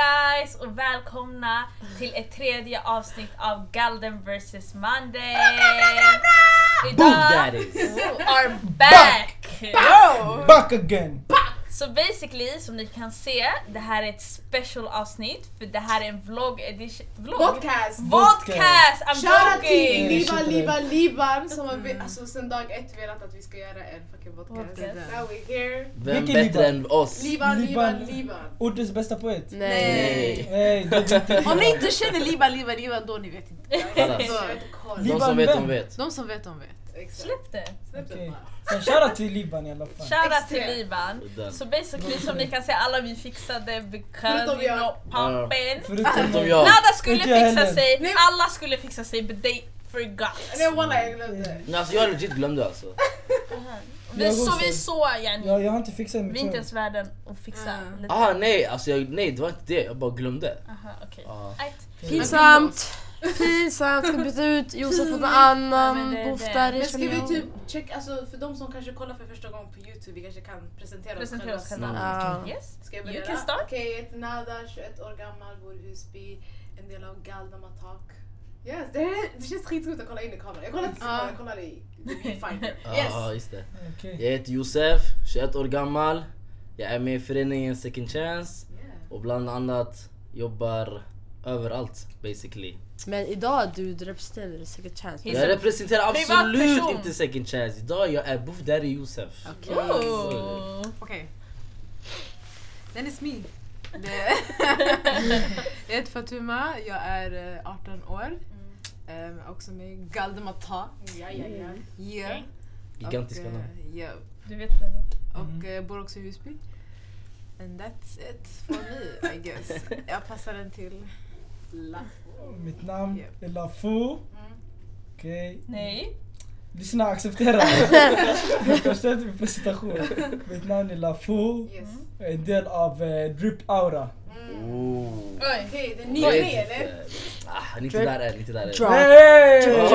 guys och välkomna till ett tredje avsnitt av Galden vs Monday! Boof daddies! we are back! Back again! Så basically, som ni kan se, det här är ett special avsnitt för det här är en vlog edition... Vlogg? Podcast! Vodcast! I'm Shoutout till! Liban shit, Liban som har ve- alltså, sen dag ett velat att vi ska göra en fucking podcast. Podcast. Now we're here. Vem Vilken bättre Liban? än oss? Liban Liban Liban. Ordets bästa poet. Nej. Om ni inte känner Liban, Liban, Liban då ni vet inte. Kallas. Så, jag har inte koll. De som vet, de vet. De som vet, de vet. Släpp det! Släpp det Okej. bara. Sen shoutout till Liban i alla fall. Shoutout till. Liban. Så basically som ni kan se, alla vi fixade Förutom jag. poppen. Förutom jag. Nada skulle fixa sig, alla skulle fixa sig but they forgot. Nej walla jag glömde. Nej, alltså jag legit glömde alltså. Vi, Jag så vi så yani. Ja, jag har inte fixat Vi är mitt inte ens världen att fixa Mm. lite. Ah nej, alltså jag, nej det var inte det, jag bara glömde. Aha, okej. Ah. Pinsamt! Pinsamt, ska byta ut Josef mot någon Ja, men annan. det är Boof det. daddy Men ska vi typ checka, alltså för de som kanske kollar för första gången på youtube, vi kanske kan presentera, Presentera oss själva. Ja. Yes. Ska jag börja? Okej, jag heter Nada, 21 år gammal, bor i Husby, en del av Galdem Attack. Yes, det, här, det känns skitskumt att kolla in i kameran. Jag kollar inte i kameran, jag kollar i. Ja, Yes! ah, just det. Okej. Jag heter Josef, 21 år gammal. Jag är med i föreningen Second Chance Yeah. och bland annat jobbar överallt basically. Men idag du, du representerar second chance. Jag representerar absolut inte Second Chance. Idag jag är Boof Daddy Josef. Okej. Oh. Okej. Den är me. jag heter Fatuma, jag är eh, 18 år. Um, också med Galdemata. Ja, ja, ja. Yeah. Gigantiska och, namn. eh, yeah. Du vet det va? Och eh, bor också i Husby. And that's it for me I guess. Jag passar den till La. Mitt namn är Lafou. Okej. Nej. Lyssna, acceptera. Förstår inte min presentation. Mitt namn är Lafou. Yes. Är en del av eh, Drip Aura. Oh. Oj. Är grej eller? Ah, Drip. där. Drop. Hey! Drip,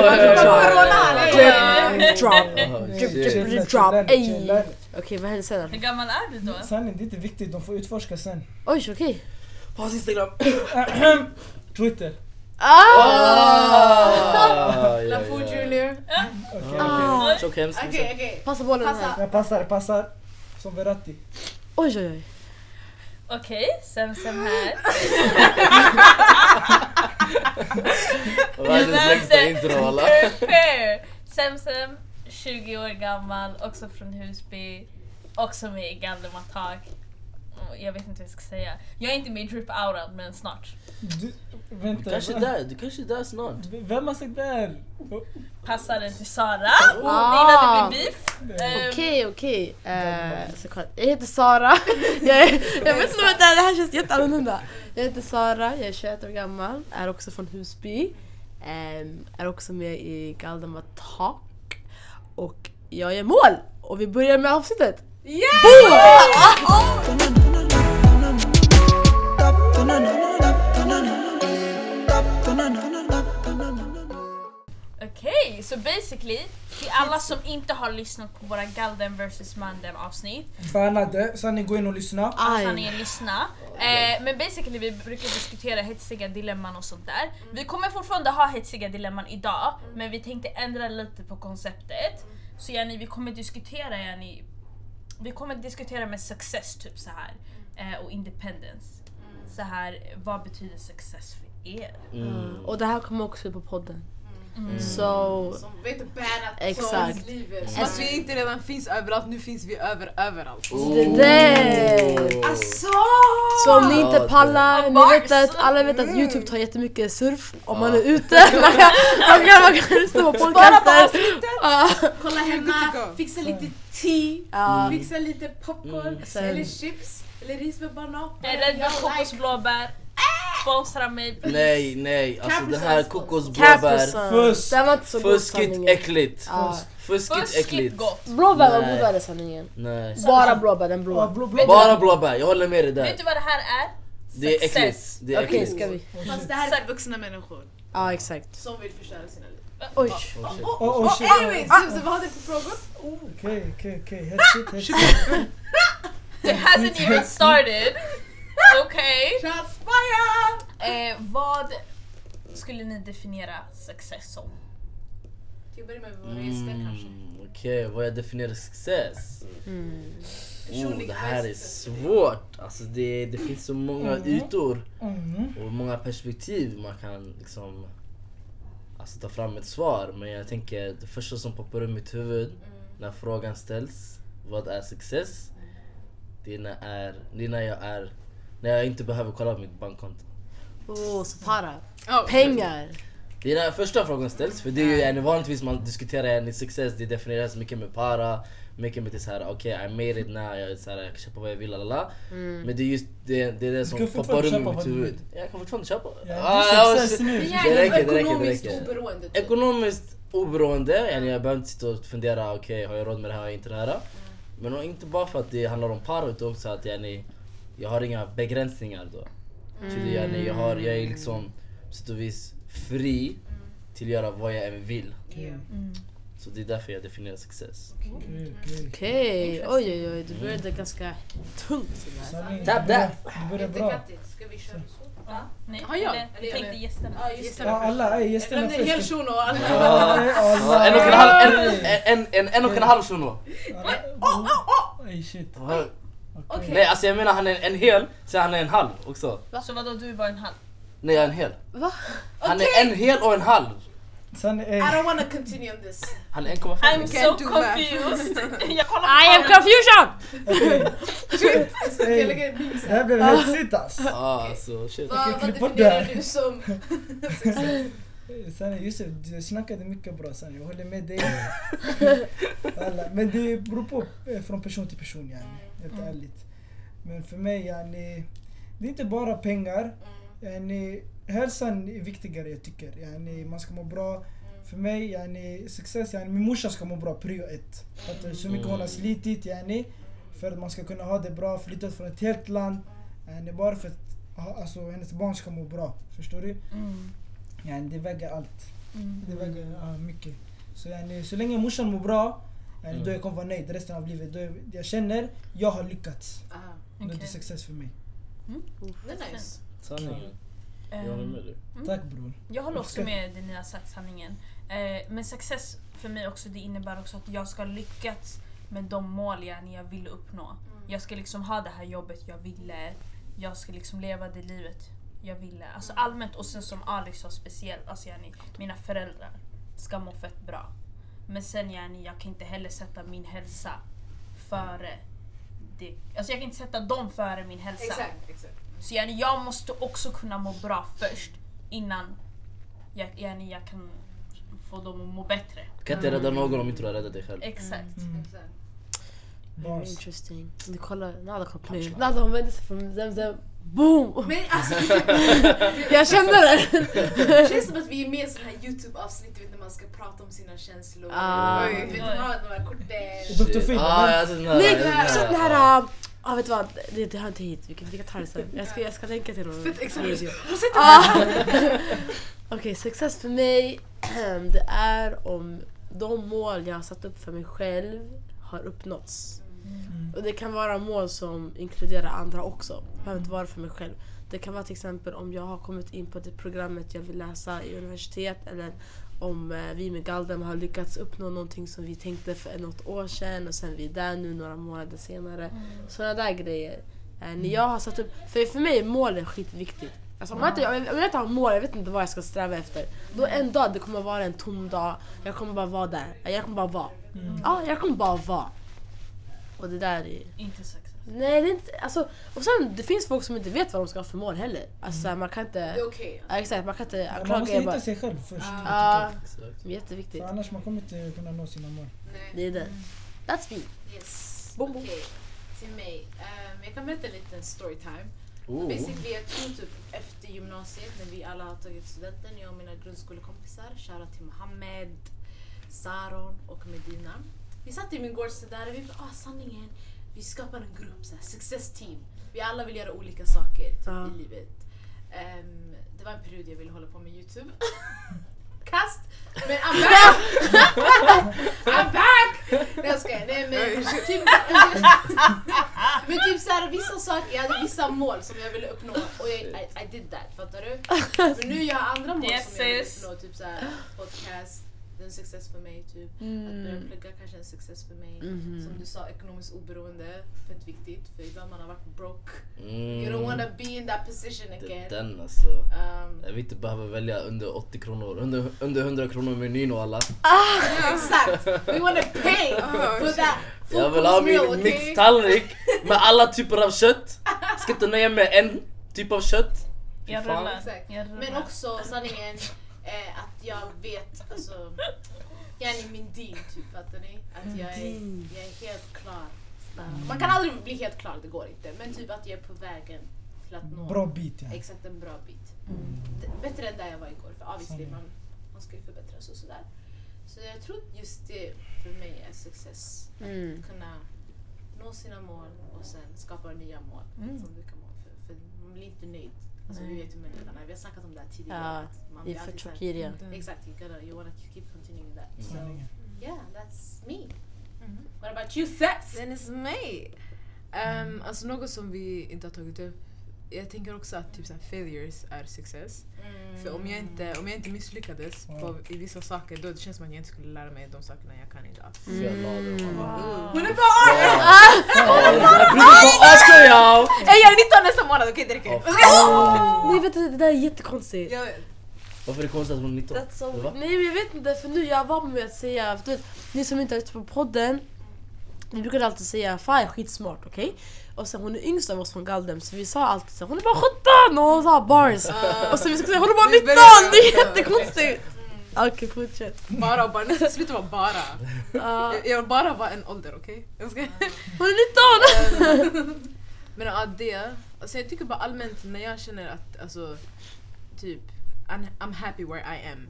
drop. drop. Oh, Ey. chilla. Okej, vad händer sen? Hur gammal är du då? Sanningen, det är inte viktigt. De får utforska sen. Oj, okej. På hans Instagram. Twitter. Ah! Ah, La Fou Junior. Okej. Ah. Tjock hemskt. Okej, okej. Passa bollen Passa. här. Jag passar, jag passar. Som Verratti. Oj, oj, oj. Okej, Semsem här. Världens längsta intro alla. Prepare. Semsem, 20 år gammal, också från Husby. Också med i Galdem Attack. Och Jag vet inte vad jag ska säga. Jag är inte med i Drip Aura men snart. Du, Du vänta. kanske är va? där, du kanske är där snart. Vem har sagt det här? Oh, Passar den till Sara. Ah. Innan det blir beef. Ehm, Okej, okej. Eh. Jag heter Sara. jag, är, jag vet inte vad det här, det här känns jätteannorlunda. Jag heter Sara, jag är 21 år gammal, är också från Husby. Ehm, är också med i Galdem Attack. Och jag gör mål! Och vi börjar med avsnittet. Okej, så basically till alla som inte har lyssnat på våra Galden vs Mandem avsnitt Bannade. Sanning, gå in och lyssna. Alltså ni lyssna. Eh, men basically vi brukar diskutera hetsiga dilemman och sånt där. Vi kommer fortfarande ha hetsiga dilemman idag, men vi tänkte ändra lite på konceptet. Så yani, vi kommer diskutera yani, vi kommer diskutera med success typ så här eh, och independence. Så här, vad betyder success för er? Mm. Och det här kommer också på podden. Mm. Så... Som vet att bära Exakt. som livet. Som Att vi inte redan finns överallt, nu finns vi över överallt. Det där! Alltså! Så om ni inte pallar, ni vet att, alla vet att youtube tar jättemycket surf om man är ute. Man kan, man lyssna på podcaster. Kolla hemma, fixa lite te, fixa lite popcorn, Mm. Eller chips, eller ris med banan. För kokosblåbär. Sponsra mig please. Nej, nej, alltså det här kokosblåbär. Fusk. Den var inte så Fuskigt, äckligt. Ja. Fuskigt, äckligt. gott. Blåbär var Nej. godare sanningen. Nej. Bara blåbär, den Ja, blå. blå, blå. Bara blåbär, jag håller med dig Vet där. du vad det här är? Det är äckligt. Det är Okej, äckligt. ska vi? Fast det här är vuxna människor Ja, exakt. som vill förstöra sina liv. Oj. Oh, shit. Oh, oh, shit. Anyways, ah. vad har du för frågor? Okej, okej, okej. Head shit, head shit. It hasn't even started. Okay. Shots fired! Eh, vad skulle ni definiera success som? Till att börja med våra gäster kanske. Mm, Okej, vad jag definierar success? Mm. Oh, det här är svårt. Alltså det, det finns så många ytor Mm. och många perspektiv man kan liksom alltså, ta fram ett svar. Men jag tänker det första som poppar upp i mitt huvud när frågan ställs, vad är success? Det är när, är, det är när jag är när jag inte behöver kolla på mitt bankkonto. Åh, så para. Ja, Pengar. Det är när första frågan ställs, för det är ju yani, vanligtvis man diskuterar yani, success, det definieras mycket med para, mycket med det så här, okej I made it now, jag, så här, jag kan köpa vad jag vill, lalala. Men det är just det, det, är det som poppar upp i mitt huvud. Jag kan fortfarande köpa. Ja, Ah, det är nu. Det Det är räcker, det räcker, ekonomiskt det räcker. oberoende. typ. Ekonomiskt oberoende, yani, jag behöver inte sitta och fundera, okej har jag råd med det här, har jag inte det här? Men och inte bara för att det handlar om para utan också att yani, jag har inga begränsningar då. Yani, jag, har, jag är liksom på sätt och vis fri till att göra vad jag än vill. Okej, Så det är därför jag definierar success. okej, okej. Okej, oj oj oj. Du började ganska tungt sådär. Tap that. Du börjar bra. Ska vi köra så? Ja, nej, Har jag? eller, jag tänkte gästerna. Ja, det. Ja, alla är Jag gästerna glömde en hel shuno en, och en, halv, shuno. Ey shit. Okej. Nej alltså jag menar han är en hel, så han är en halv också. Så vadå, du är bara en halv? Nej jag är en hel. Va? Han är en hel och en halv. Sen, I ey. don't wanna continue on this. Han är 1,5. I'm can't so do math. confused! jag kollar I am confusion! Ska jag lägga en bild Det här sen? blev hetsigt ass. Ah, så shit. Vad vad klippa definierar där. du som Sanne, Josef, du snackade mycket bra Sanne. Jag håller med dig. Alla. Men det beror på eh, från person till person yani. Helt ärligt. Men för mig yani, det är inte bara pengar. Yani, hälsan är viktigare jag tycker. Yani, man ska må bra. För mig, yani, success, yani, min morsa ska må bra, prio ett. För att så mycket hon har slitit yani, för att man ska kunna ha det bra, flyttat från ett helt land. Yani, bara för att alltså, hennes barn ska må bra. Förstår du? Mm. Yani, det väger allt. Mm. Det väger ja, mycket. Så, yani, så länge morsan mår bra, yani, Mm. då jag kommer vara nöjd resten av livet. Då jag, jag känner jag har lyckats. Aha, Då är det success för mig. det är nice. Sanningen. Jag håller med dig. Tack bror. Jag håller också med det ni har sagt, sanningen. Eh, men success för mig också, det innebär också att jag ska lyckas med de mål jag, jag vill uppnå. Jag ska liksom ha det här jobbet jag ville. Jag ska liksom leva det livet jag ville. Alltså allmänt och sen som Alex sa speciellt, alltså yani, mina föräldrar ska må fett bra. Men sen yani, jag kan inte heller sätta min hälsa före det. Alltså jag kan inte sätta dem före min hälsa. Exakt, exakt. Så yani, jag måste också kunna må bra först innan jag, yani, jag kan få dem att må bättre. Du kan inte rädda någon om inte du har räddat dig själv. Exakt. Mm. exakt. Very interesting. Du kollar, Nada kom på mig. Nada hon vände sig från Zemzem. Boom! Men alltså, Jag kände det! det känns som att vi är med i sån här Youtube-avsnitt när man ska prata om sina känslor. Ah. Du vet, man har här korten. Dr. Phil, Ah, här. Nej, så den här. Ja vet du vad, det, det hör inte hit. Vi kan, vi kan ta det sen. Jag ska, jag ska länka till någon video. Ah. Okej, success för mig, det är om de mål jag har satt upp för mig själv har uppnåtts. Och det kan vara mål som inkluderar andra också. Det behöver inte vara för mig själv. Det kan vara till exempel om jag har kommit in på det programmet jag vill läsa i universitet eller om eh, vi med Galdem har lyckats uppnå någonting som vi tänkte för något år sedan och sen vi är där nu några månader senare. Sådana där grejer. Eh, när jag har satt upp, för, för mig är mål skitviktigt. Alltså, om, jag inte, om jag inte har mål, jag vet inte vad jag ska sträva efter. Då en dag det kommer vara en tom dag, jag kommer bara vara där. Jag kommer bara vara. Ja, jag kommer bara vara. Och det där är... Inte success. Nej, det är inte... Alltså, och sen, det finns folk som inte vet vad de ska ha för mål heller. Alltså, man kan Det är inte... okej. Ja, exakt, man kan inte Man anklaga måste er hitta bara. sig själv först. Ja, Exakt. jätteviktigt. För annars man kommer inte kunna nå sina mål. Nej. Det är det. That's me. Yes. Bom, bom. Okej, till mig. Ehm, jag kan berätta en liten storytime. Oh. Basically, jag tror typ efter gymnasiet när vi alla har tagit studenten, jag och mina grundskolekompisar, shoutout till Mohammed, Saron och Medina. Vi satt i min gårdsida och vi bara, ah, sanningen, vi skapar en grupp, så här, success team. Vi alla vill göra olika saker typ, Ja. i livet. Ehm, det var en period jag ville hålla på med Youtube. Kast! Men I'm back! I'm back! Nej jag skojar, nej men typ, men typ såhär vissa saker, jag hade vissa mål som jag ville uppnå och jag, I, I did that, fattar du? Men nu jag har andra mål Yes, som jag vill uppnå, typ såhär podcast, en success för mig typ. Att börja plugga kanske är en success för mig. Som du sa, ekonomiskt oberoende, fett viktigt för ibland man har varit broke. You don't Mm. wanna be in that position Det är again. den alltså. Um, Jag vill inte behöva välja under 80 kronor, under, under 100 kronor menyn och alla. exakt! We wanna pay for that full Jag vill ha min okay? mixtallrik med alla typer av kött. Ska inte nöja mig med en typ av kött. Rullar. Jag rullar. Men också sanningen är att jag vet, alltså, jag är min din typ, fattar ni? Att jag är, jag är helt klar. Man kan aldrig bli helt klar, det går inte. Men typ att jag är på vägen till att nå Bra bit ja. exakt en bra bit. Det- Bättre än där jag var igår, för obviously man, man ska ju förbättras och sådär. Så jag tror att just det för mig är success. Mm. Kunna nå sina mål och sen skapa nya mål Mm. som du kan må för. För man blir inte nöjd. Alltså, vi vet ju människan är. Vi har snackat om det här tidigare. Ja, att man blir alltid för så här- Chokiriya. Exakt, you, gotta, you wanna keep continuing that. So, Sanningen. yeah, that's me. What about you, Sex? Den är mig! Um, alltså något som vi inte har tagit upp. Jag tänker också att typ så här, failures är success. För om jag inte, om jag inte misslyckades på, i vissa saker då det känns som att jag inte skulle lära mig de sakerna jag kan idag. Wow. Hon är bara Jag bryter på också ja! Ey jag är 19 nästa månad, okej det räcker. Nej vet du, det där är jättekonstigt. Jag. Varför är det konstigt att hon är 19? That's so Va? Nej men jag vet inte för nu jag var med att säga, för du vet, ni som inte har lyssnat på podden, ni brukade alltid säga Fan jag är skitsmart okej? Och sen hon är yngst av oss från Galdem så vi sa alltid så hon är bara 17 och hon sa bars. Och sen vi ska säga hon är bara 19! Det är jättekonstigt! Okej fortsätt. Bara bara, nu ska sluta vara bara. Ja, Jag, vill bara vara en ålder okej? Ska- hon är 19! Men ja det, alltså jag tycker bara allmänt när jag känner att alltså typ I'm, I'm happy where I am.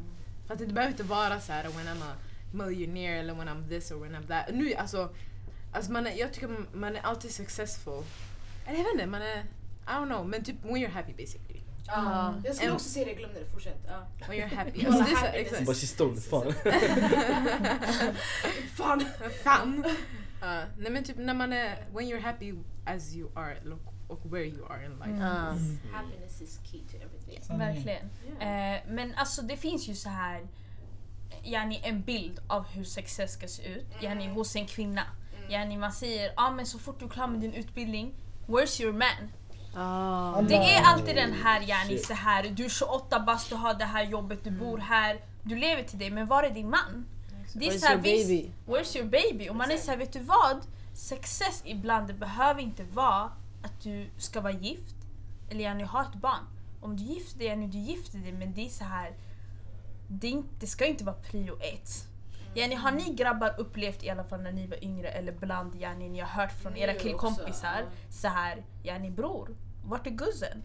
För att det behöver inte vara så här when I'm a millionaire eller when I'm this or when I'm that. Nu alltså, alltså man är, jag tycker man är alltid successful. Eller jag vet inte, man är, I don't know, men typ when you're happy basically. Ja, jag skulle också säga det, jag glömde det. Fortsätt. Ja. When you're happy. Alltså, det är så, happiness. exakt. Bara she stole fan. Fan. Fan. Uh, nej men typ när man är, when you're happy as you are look, och where you are in life. Ja. Happiness is key to everything. Sanningen. Verkligen. Eh, men alltså det finns ju så här yani en bild av hur success ska se ut yani hos en kvinna. Yani man säger ah, men så fort du är klar med din utbildning, where's your man? Ah. Det är alltid den här yani så här du är 28 bast, du har det här jobbet, du bor här, du lever till dig, men var är din man? Det är Where's så här, your visst- baby? Where's your baby? Och man är såhär, vet du vad? Success ibland, det behöver inte vara att du ska vara gift eller yani ha ett barn. Om du gifter dig, yani du gifter dig men det är så här. Det, är inte, det ska inte vara prio ett. Yani, har ni grabbar upplevt i alla fall när ni var yngre eller bland yani, ni har hört från era killkompisar också, så här, yani bror, vart är guzzen?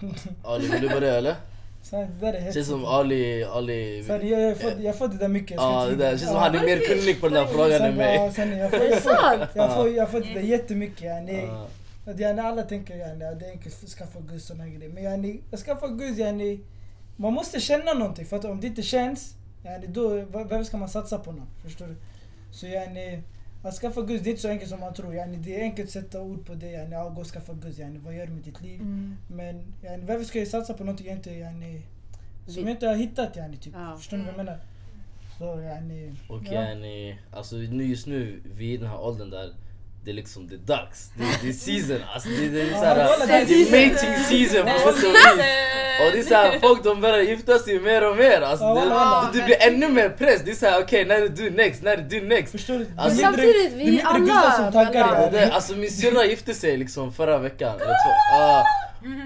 Ali, vill du börja eller? Så det där är helt Känns som Ali, Ali... Så jag, jag, har fått, jag fått det där mycket. Ja, det där känns som han är mer kunnig på den här frågan än Sen, mig. sen, jag, får, Är det sant? jag, får, jag har fått det där jättemycket. Yani, att yani, alla tänker yani, att det är enkelt att skaffa guzz och såna grejer. Men yani, att skaffa guzz, yani, man måste känna någonting. För att om det inte känns, yani, då, vem ska man satsa på någon? Förstår du? Så yani, att skaffa guzz, det är inte så enkelt som man tror. Yani, det är enkelt att sätta ord på det. Yani, ja, gå och skaffa guzz. Yani, vad gör du med ditt liv? Men yani, varför ska jag satsa på någonting jag inte, yani, som jag inte har hittat? Yani, typ. Ja. Förstår ni vad jag menar? Så yani, Och Ja. yani, alltså nu, just nu, vi är i den här åldern där det är liksom, det är dags. Det, är- det är season alltså. Det, det är såhär, det är season. mating season på sätt och vis. Och det är såhär, folk de börjar gifta sig mer och mer. Alltså, det, det, det blir ännu mer press. Det är såhär, okej när är du next? När är du next? Förstår du? Alltså, samtidigt, mindre- vi det är mindre alla guzzar som taggar Det, alltså min syrra gifte sig liksom förra veckan. eller två. Ah,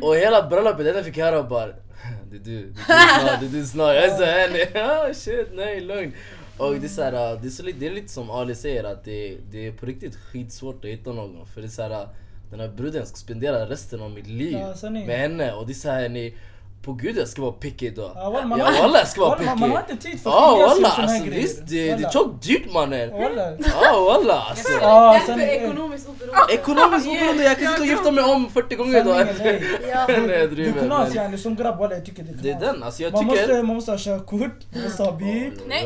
och hela bröllopet, det enda fick jag höra bara Det är du, det är du snart, det är du snart. Jag är så här, ah shit nej lugn. Och det är så här, det är, så lite, det är lite som Ali säger att det, det är på riktigt skitsvårt att hitta någon. För det är så här, den här bruden ska spendera resten av mitt liv Ja, med henne och det är så här, ni, På gud jag ska vara picky då. Ja, walla, man Ja jag ska vara picky. Man har inte tid för skilja sig walla här alltså visst det, det är tjockt dyrt mannen. Ja walla alltså. Sen- är ekonomiskt oberoende. Ekonomiskt oberoende, jag kan sitta och gifta mig om 40 gånger. Sanningen, nej. Ja. Nej jag Det är driver. knas yani, som grabb walla jag tycker det är Det är knas. den alltså jag Man måste, tycker... man måste ha körkort, man måste ha bil. Nej.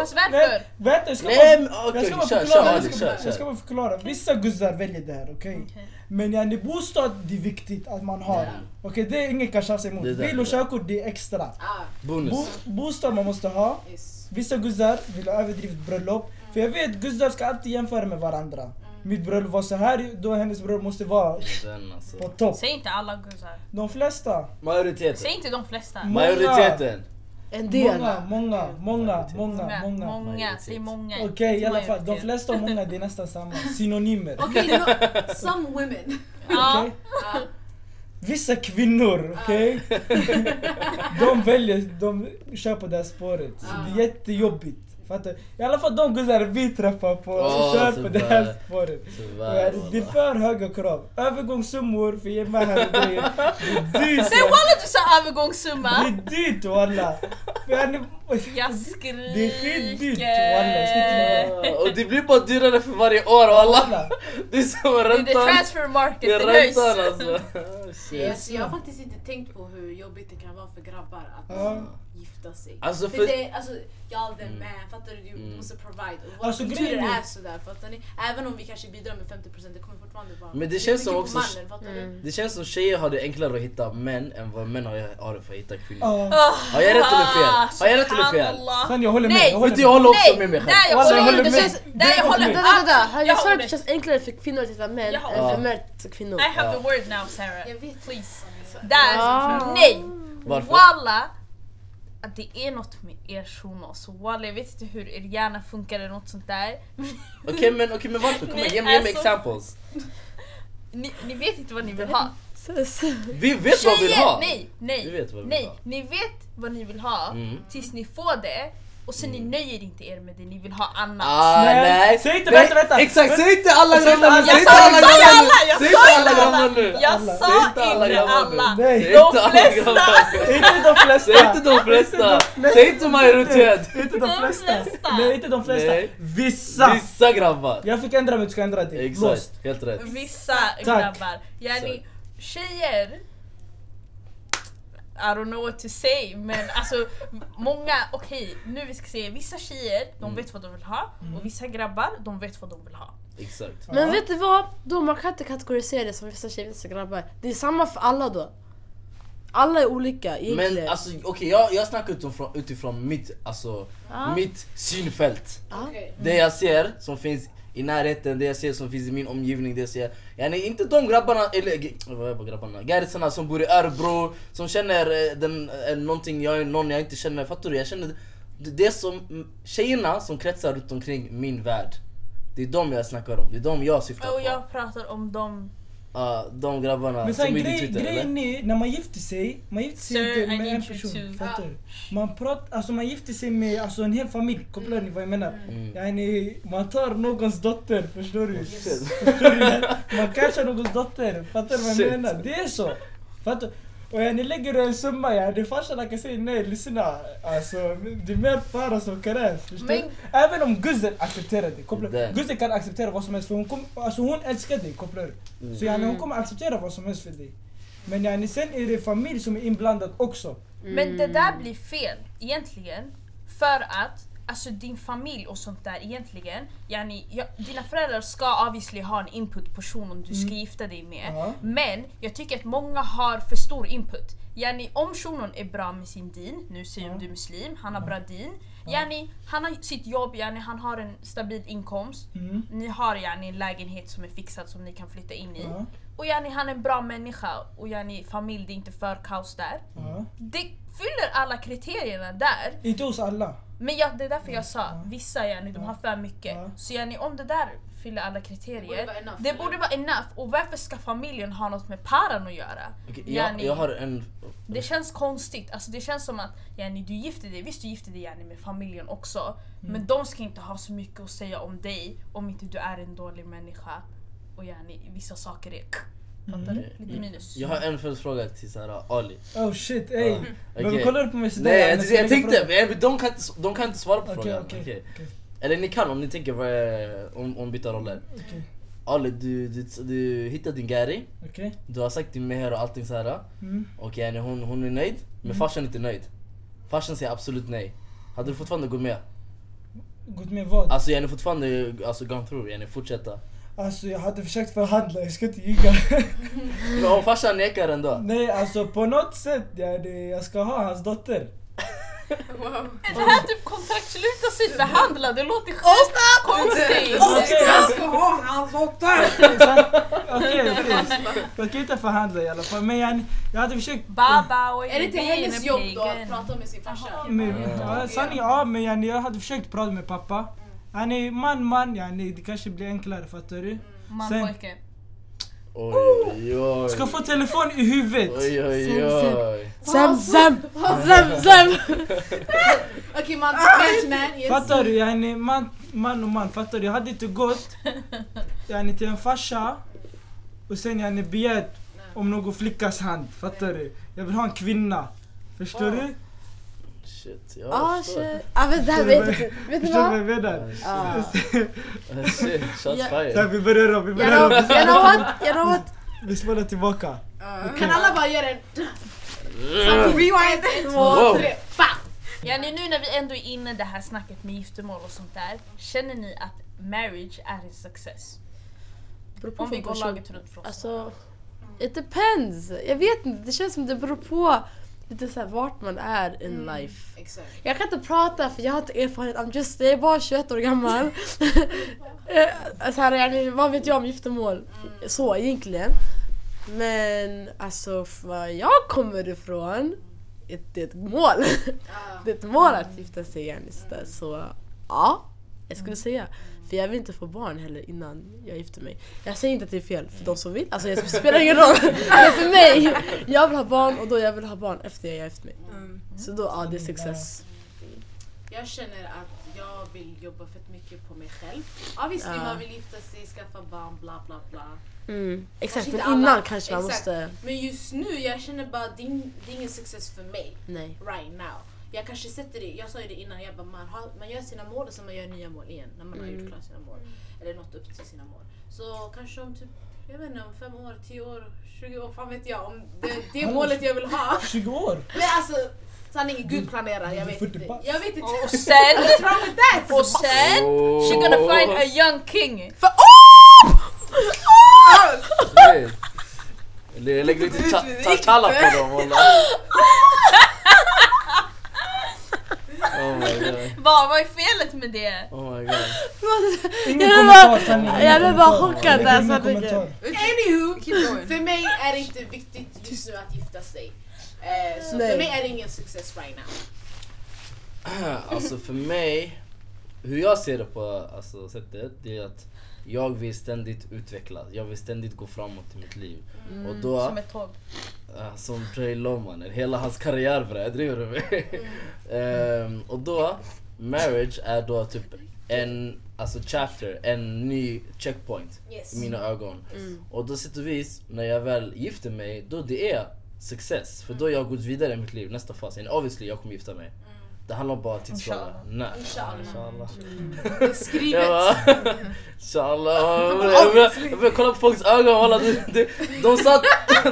Fast varför? Vänta, jag ska Nej bara, men jag okej ska bara kör, förklara. kör jag, Ali, ska, kör, jag ska kör. bara förklara. Vissa guzzar väljer det här, okej? Okej. Men yani bostad, det är viktigt att man har. Okej, det är ingen kan tjafsa emot. Bil och körkort, det är extra. Ah, Bonus. Bo, bostad man måste ha. yes. Vissa guzzar vill ha överdrivet bröllop. För jag vet guzzar ska alltid jämföra med varandra. Mitt bröllop var så här, då hennes bröllop måste vara Den alltså. på topp. Säg inte alla guzzar. De flesta. Majoriteten. Säg inte de flesta. Majoriteten. En del. Många, många, många, många, många. Många, säg många. Okej i alla fall, de flesta och många det är nästan samma. Synonymer. Okej, okay, some women. Ah, Vissa kvinnor, okej? de väljer, de kör på det här spåret. Så det är jättejobbigt. Fattar? I alla fall de guzzar vi träffar på Åh, som kör på det här spåret. Det är för höga krav. Övergångssummor för ge här och grejer. Det är dyrt. Säg walla du sa Det övergångssumma. är dyrt walla. Jag skriker. Det är skitdyrt walla. Och det blir bara dyrare för varje år walla. Det är som Det är räntan. transfer market, Det är det höjs. räntan alltså. Yes, jag har faktiskt inte tänkt på hur jobbigt det kan vara för grabbar att. Gifta sig. Alltså för för- det, alltså, y'all the man, fattar du? Du Mm. måste provide. Och våra Alltså, kulturer är- är sådär, fattar ni? Även om vi kanske bidrar med 50% det kommer fortfarande vara Men det känns som också- mannen, fattar du? Det känns som tjejer har det enklare att hitta män än vad män har har för att hitta kvinnor. Ja. Har jag rätt eller fel? Har jag rätt eller fel? Sen jag håller med. Nej. Jag håller jag också Nej, med mig själv. Walla, jag håller det med. jag håller med. Jag sa att det känns enklare för kvinnor att hitta män än för män att hitta kvinnor. I have Ja. the word now Sarah. Please. Där, nej! Varför? Walla! Att det är något med er shuno, så walla jag vet inte hur er hjärna funkar eller något sånt där. Okej men, okej, men varför? Kom igen, Ni ge mig, ge mig är så- examples. Ni, ni vet inte vad ni vill ha. Vi vet vad vi vill ha. Nej, nej, Vi vet vad vi vill nej. ha. Ni vet vad ni vill ha Mm. tills ni får det och sen ni nöjer inte er med det, ni vill ha annat. Ah, Nej, nej. säg inte, vänta, vänta. Exakt, säg inte alla Säg grabbar nu, säg Jag inte sa alla nu. Jag Säg sa inte inte alla nu. Jag sa Säg inte alla. Säg De flesta. Inte de flesta. Säg inte de flesta. Säg inte majoritet. Inte de flesta. Nej, inte de flesta. Vissa. Vissa grabbar. Jag fick ändra mig, du ska ändra dig. Exakt, helt rätt. Vissa grabbar. Yani tjejer I don't know what to say men alltså många, okej nu vi ska se vissa tjejer de Mm. vet vad de vill ha och vissa grabbar de vet vad de vill ha. Exakt. Men Ja. vet du vad? Då man kan inte kategorisera det som vissa tjejer vissa grabbar. Det är samma för alla då. Alla är olika egentligen. Men alltså okej jag, jag snackar utifrån, utifrån mitt, alltså, Ja. mitt synfält. Ja. Okej. Det jag ser som finns i närheten, det jag ser som finns i min omgivning, det jag ser. Yani inte de grabbarna, eller vad det grabbarna? Garisarna som bor i Örebro, som känner eh, den, eh, någonting, jag, någon jag inte känner, fattar du? Jag känner det, det är som mm, tjejerna som kretsar runt omkring min värld. Det är de jag snackar om, det är de jag syftar på. Och jag pratar om dem. Ja, de grabbarna Men som är grej, Twitter eller? grejen är, när man gifter sig, man gifter sig Sir, inte I med en person. Fattar du? Man, pratar, alltså man gifter sig med alltså en hel familj, kopplar ni vad jag menar? Mm. Yani, man tar någons dotter, förstår du? Shit. Förstår du? Man catchar någons dotter, fattar du vad jag menar? Det är så! Fattar du? Och yani lägger du en summa, ja, det farsan kan säga nej, lyssna. Alltså, det är mer para som krävs. Men- Även om Guzel accepterar det, kopplar Det. du? Guzel kan acceptera vad som helst för hon, kom, alltså hon älskar dig, kopplar du? Mm. Så yani, hon kommer acceptera vad som helst för dig. Men yani, sen är det familj som är inblandad också. Men det där blir fel egentligen. För att alltså din familj och sånt där egentligen, yani, ja, dina föräldrar ska obviously ha en input på shunon du ska Mm. gifta dig med. Ja. Men jag tycker att många har för stor input. Yani, om shunon är bra med sin din, nu säger Ja. du muslim, han har Ja. bra din. Yani, han har sitt jobb, yani, han har en stabil inkomst. Mm. Ni har yani, en lägenhet som är fixad som ni kan flytta in i. Och yani, han är en bra människa och yani, familj, det är inte för kaos där. Det fyller alla kriterierna där. Inte hos alla. Men jag, det är därför jag sa, Ja. vissa yani, de Ja. har för mycket. Ja. Så yani, om det där fyller alla Det borde kriterier, det borde vara enough. Och varför ska familjen ha något med paran att göra? Jag, Yani, jag har en... Det känns konstigt. Alltså, det känns som att yani, du gifter dig, visst du gifter dig yani, med familjen också. Mm. Men de ska inte ha så mycket att säga om dig om inte du är en dålig människa. Och yani, vissa saker är Fattar du? Lite minus. Jag har en följdfråga till Sara, Ali. Oh shit, ey! Ja, Varför okej. kollar du på mig sådär? Nej, Jag jag, jag tänkte, men de kan, inte, de kan inte svara på Okej, frågan. Okej. okej, Eller ni kan om ni tänker om, om byta roller. Ali, du, du, du hittar din Gary, du har sagt din meher och allting så här. Mm. Och yani hon, hon är nöjd, men farsan är inte nöjd. Farsan säger absolut nej. Hade du fortfarande gått med? Gått med vad? Alltså yani fortfarande alltså, gone through, yani fortsätta. Alltså jag hade försökt förhandla, jag ska inte ljuga. Men om farsan nekar ändå? Nej alltså på något sätt, ja, det, jag ska ha hans dotter. Wow. Är det här typ kontrakt sluta sig förhandla? Det låter sjukt konstigt! Okej, Jag ska ha hans dotter! okej. Jag kan inte förhandla i alla fall. Men jag, jag hade försökt... Baba och Är det inte hennes jobb då att prata med sin farsa? Sanning, ja, men jag hade försökt prata med pappa. Han är man, man, yani, det kanske blir enklare, fattar du? Man Sen- pojke. Oj oj oj. Ska få telefon i huvudet. Oj oj oj. Zam, zam, zam, zam. Okej man, man yes. Fattar du? Yani, man, man och man, fattar du? Jag hade inte gått yani, till en farsa och sen yani, begärt om någon flickas hand, fattar du? Jag vill ha en kvinna. Förstår du? Shit, jag Ah förstår. shit. Ah, men det här vet du. Vet du Förstår du vad jag menar? Ah. Shit, shots fired. vi börjar om, vi börjar om. you know what? You know what? Vi spelar tillbaka. Kan alla bara göra en... Rewind! En, två, tre, bam! Ja, nu när vi ändå är inne i det här snacket med giftermål och sånt där. Känner ni att marriage är en success? Om vi går laget runt oss. Alltså, it depends. Jag vet inte, det känns som det beror på lite så här, vart man är in life. Exakt. Jag kan inte prata för jag har inte erfarenhet, I'm just, jag är bara 21 år gammal. Eh, så här, vad vet jag om giftermål? Så egentligen. Men alltså, var jag kommer ifrån, det är ett mål. Det är ett mål att gifta sig yani, så, ja, jag skulle säga. För jag vill inte få barn heller innan jag gifter mig. Jag säger inte att det är fel för de som vill, alltså det spelar ingen roll. Men för mig, jag vill ha barn och då jag vill ha barn efter jag har gift mig. Mm. Så då, ja det är success. Jag känner att jag vill jobba fett mycket på mig själv. Ja visst, Ja. man vill gifta sig, skaffa barn, bla bla bla. Mm. Exakt, men innan alla. kanske man Exakt. måste... Men just nu, jag känner bara ing- det är ingen success för mig. Nej. Right now. Jag kanske sätter det, jag sa ju det innan, jag bara, man, har, man gör sina mål och sen man gör nya mål igen när man har Mm. gjort klart sina mål. Eller nått upp till sina mål. Så kanske om typ, jag vet inte, om fem år, tio år, 20 år, fan vet jag. Om det, det Hallå. målet jag vill ha. 20 år? Men alltså, sanningen, Gud planerar, jag vet 40 inte. Jag vet inte. Och sen, och sen, she gonna find a young king. För, oh! Lä- Lägg lite cha- cha- challa på dem. Oh. Vad, vad är felet med det? Oh my god. Ingen Jag kommentar jag blev bara chockad där, ingen kommentar. Anywho, för mig är det inte viktigt just nu att gifta sig. Eh, så Nej. för mig är det ingen success right now. Alltså för mig, hur jag ser det på alltså, sättet, det är att jag vill ständigt utvecklas. Jag vill ständigt gå framåt i mitt liv. Och då, Som ett tåg. äh, som Trey Lomanen, hela hans karriär bre, driver du med? Ehm, och då, marriage är då typ en alltså chapter, en ny checkpoint Yes. i mina ögon. Mm. Och då sätt och vis, när jag väl gifter mig, då det är success. För då har jag gått vidare i mitt liv, nästa fas. And obviously jag kommer gifta mig. Det handlar bara om tidsfråga. Inshallah. Nej. Inshallah. Inshallah. Det är skrivet. Inshallah. Jag började- kolla på folks ögon walla. De, de, sa,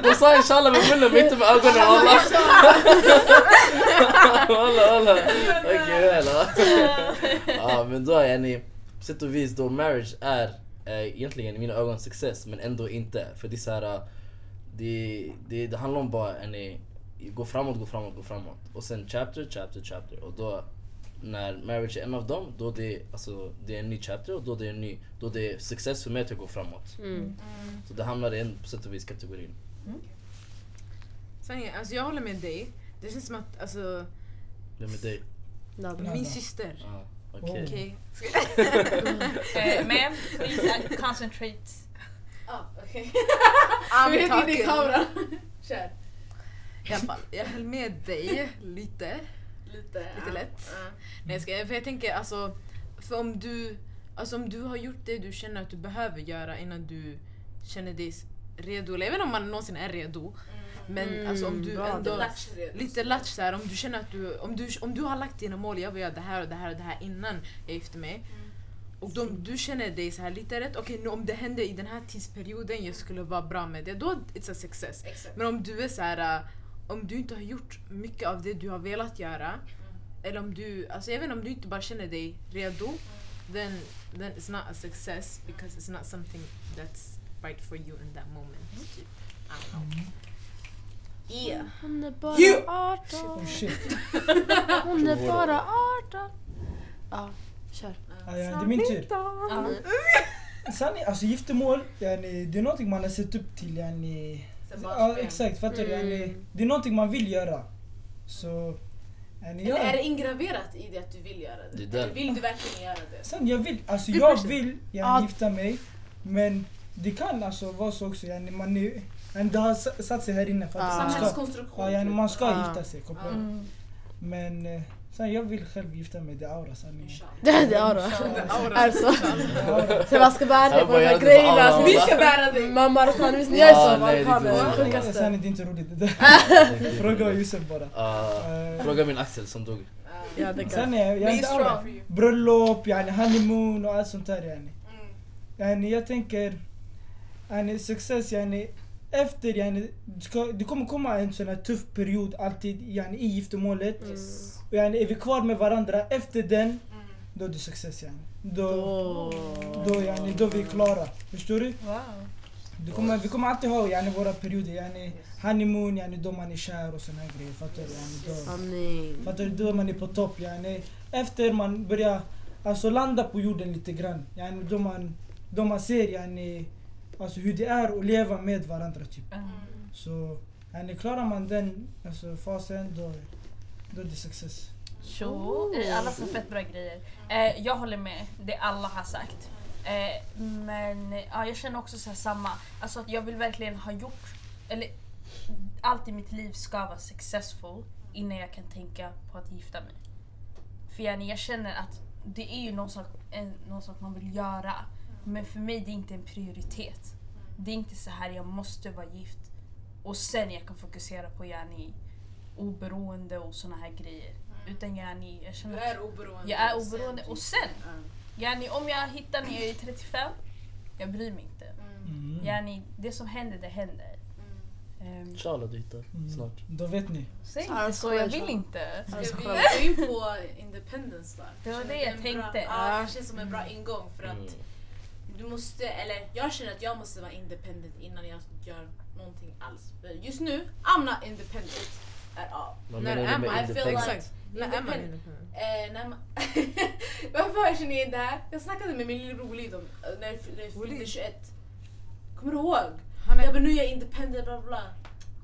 de sa inshallah med munnen men inte med ögonen walla. Walla walla. Okej walla. Ja men då är ni, på sätt och vis då marriage är eh, egentligen i mina ögon success men ändå inte. För det är så här, eh, det, det, det handlar om bara en gå framåt, gå framåt, gå framåt. Och sen chapter, chapter, chapter. Och då när marriage är en av dem, då det, alltså, det är en ny chapter och då det är en ny, då det är success för mig att jag går framåt. Mm. Så det hamnar i en på sätt och vis kategorin. Sanningen, alltså jag håller med dig. Det känns som att alltså, Vem är dig? Min syster. Ah, okej. Okej. Eh, ma'am, please uh, concentrate. Ah, okej. I'm Du vet inte i talking. kameran. Kör. I alla fall, jag höll med dig lite. Lite. Lite ja. lätt. Ja. Nej jag ska, för jag tänker alltså, för om du, alltså om du har gjort det du känner att du behöver göra innan du känner dig redo, eller jag vet inte om man någonsin är redo. Men Mm, alltså om du bra ändå... Lite latch såhär, om du känner att du, om du, om du har lagt dina mål, jag vill göra det här och det här och det här innan jag gifter mig. Och de, du känner dig så här lite rätt, okej nu om det händer i den här tidsperioden, jag skulle vara bra med det, då it's a success. Exakt. Men om du är så här, om du inte har gjort mycket av det du har velat göra, eller om du, alltså inte, om du inte bara känner dig redo, then, then it's not a success because it's not something that's right for you in that moment. Typ. I don't know. Yeah. Hon är bara You- 18. Oh shit. Hon är bara 18. Ja, kör. Ja, ja, det är min tur. Sanning, alltså giftermål, det är någonting man har sett upp till. Yani, Sen ja, exakt, fattar du? Mm. Yani, det är någonting man vill göra. Så, yani, Eller är ja. det ingraverat i det att du vill göra det? Det där. Eller vill du verkligen göra det? Sen jag vill, alltså jag vill Ja. yani, gifta mig. Men det kan alltså vara så också, yani, man är, yani, det har satt sig här inne för att Ja. man ska, Samhällskonstruktion. ja, yani, man ska Ja. gifta sig. Mm. Men eh, sen jag vill själv gifta mig, det är aura sanningen. Det är aura. Alltså, Det är aura. så man ska ärlig Jag på de gör här grejerna. Vi ska bära dig! Man marockan, visst ni är så det är Det roligt. sjukaste. Sen är det inte roligt det där. Fråga Yusuf bara. Ah, Eh, fråga min Axel som dog. Sen är jag Be inte aura. strong. Bröllop, honeymoon och allt sånt där yani. Mm. jag tänker, yani success yani efter yani, det kommer komma en sån här tuff period alltid yani, i giftermålet. Yes. Och yani, är vi kvar med varandra efter den, Mm. då är det success yani. Då, Då... då, yani, då är vi klara. Förstår du? Wow. Det kommer, vi kommer alltid ha yani, våra perioder, yani, honeymoon, yani, då man är kär och såna grejer. Fattar du? Yani, då. Fattar du? Då man är på topp. Yani. Efter man börjar alltså, landa på jorden lite grann. Yani, då, man, då man ser yani, alltså, hur det är att leva med varandra. Typ. Mm. Så yani, klarar man den alltså, fasen då, då är det success. Så, eh, alla sa fett bra grejer. Eh, jag håller med det alla har sagt. Eh, men ja, jag känner också så här samma. Alltså att jag vill verkligen ha gjort, eller allt i mitt liv ska vara successful innan jag kan tänka på att gifta mig. För yani, jag känner att det är ju någon sak, en, någon sak man vill göra. Men för mig det är inte en prioritet. Det är inte så här jag måste vara gift och sen jag kan fokusera på yani, oberoende och såna här grejer. Utan yani, jag Du känner att är oberoende. jag är och sen oberoende och sen, Ja. yani, om jag hittar när jag är 35, jag bryr mig inte. Mm. Mm. Yani, det som händer, det händer. Mm. Um, Inshallah du hittar Mm. snart. Då vet ni. säg inte så, jag vill inte. Ska vi gå in på independence då? Det var det du jag en tänkte. Bra, ja, det känns som en bra ingång för att Mm. du måste, eller jag känner att jag måste vara independent innan jag gör någonting alls. Just nu, I'm not independent at all. Vad När menar är du man? med I feel independent? like- man? Eh, man Varför känner ni in det här? Jag snackade med min lillebror Walid om eh, när jag när jag fyllde Walid? 21. Kommer du ihåg? Han Jag är... bara nu är jag independent bla bla.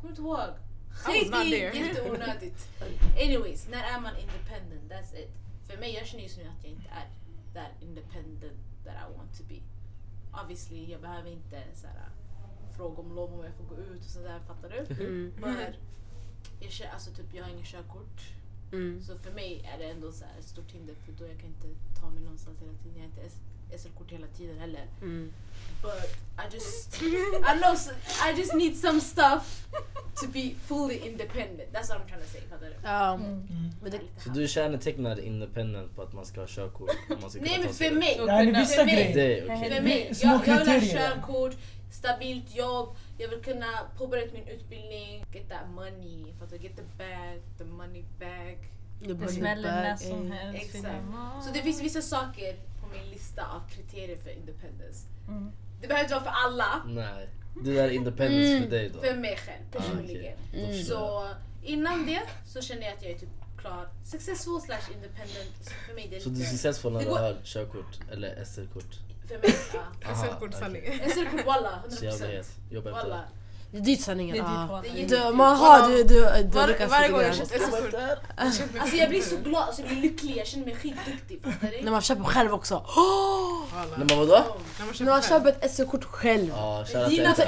Kommer du inte ihåg? I was not Skit i, there. jätteonödigt. Anyways, när är man independent? That's it. För mig, jag känner just nu att jag inte är that independent that I want to be. Obviously, jag behöver inte så här, fråga om lov om jag får gå ut och sådär, fattar du? Mm. Men jag, känner, alltså, typ, jag har ingen körkort. Mm. Så för mig är det ändå så här ett stort hinder för då jag kan inte ta mig någonstans hela tiden. Jag har inte SL-kort hela tiden heller. Mm. But I just, I know, s- I just need some stuff to be fully independent. That's what I'm trying to say. Fattar du? Ja, Mm. det, Så du kännetecknar independent på att man ska ha körkort? Man ska Nej men för mig, Yani, vissa för mig, grejer. Det är okej. för mig. Jag, jag vill ha körkort, stabilt jobb, jag vill kunna påbörja min utbildning, get that money, fattar? Get the bag, the money bag. det smäller när som ey. helst. Exakt. Så det finns vissa saker på min lista av kriterier för independence. Mm. Det behöver inte vara för alla, Nej. Det är independence Mm. för dig då? för mig själv Ah, personligen. Då Mm. förstår jag. Så innan det så känner jag att jag är typ klar. Successful slash independent. Så för mig det är Så du är successful när Det du har körkort eller SL-kort? För mig, ja. Aha, SL-kort okej. sanning. SL-kort walla, Så jävla 100%. het. Jobba efter Walla. Det. Är dit sanningen. Dit ja. Det är Du, jätte- man har, du, du, du Var, lyckas varje gång jag köper SL-kort. Alltså jag blir så glad, alltså jag blir lycklig, jag känner mig skitduktig. När man köper själv också. Voilà. Men vadå? När man När man köper ett SL-kort själv.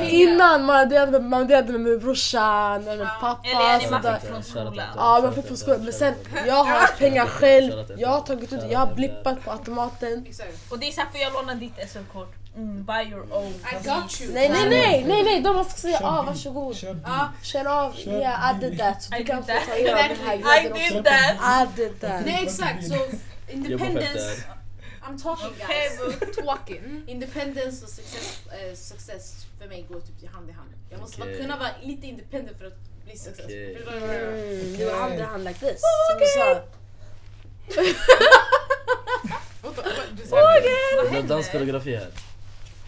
Innan man delade med, man delade med brorsan eller med pappa. Eller man fick från skolan? Ja, man fick från skolan. Men sen, jag har pengar själv. Jag har tagit ut, jag har blippat på automaten. Och det är så här, får jag låna ditt SL-kort? Mm, buy your own. I got you. Nej nej nej nej nej, de måste säga ah varsågod. Kör Känn av, yeah I did that. Så I du kan did få that. ta den här Exactly. I grejen did that! I did that. nej exakt. Så Jobba independence, I'm talking Okay, guys. talking. Independence och success, eh, success för mig går typ hand i hand. Jag måste bara kunna vara lite independent för att bli jag menar? Mm, Okej. du hand i hand like this. Som du sa. Danskoreografi här.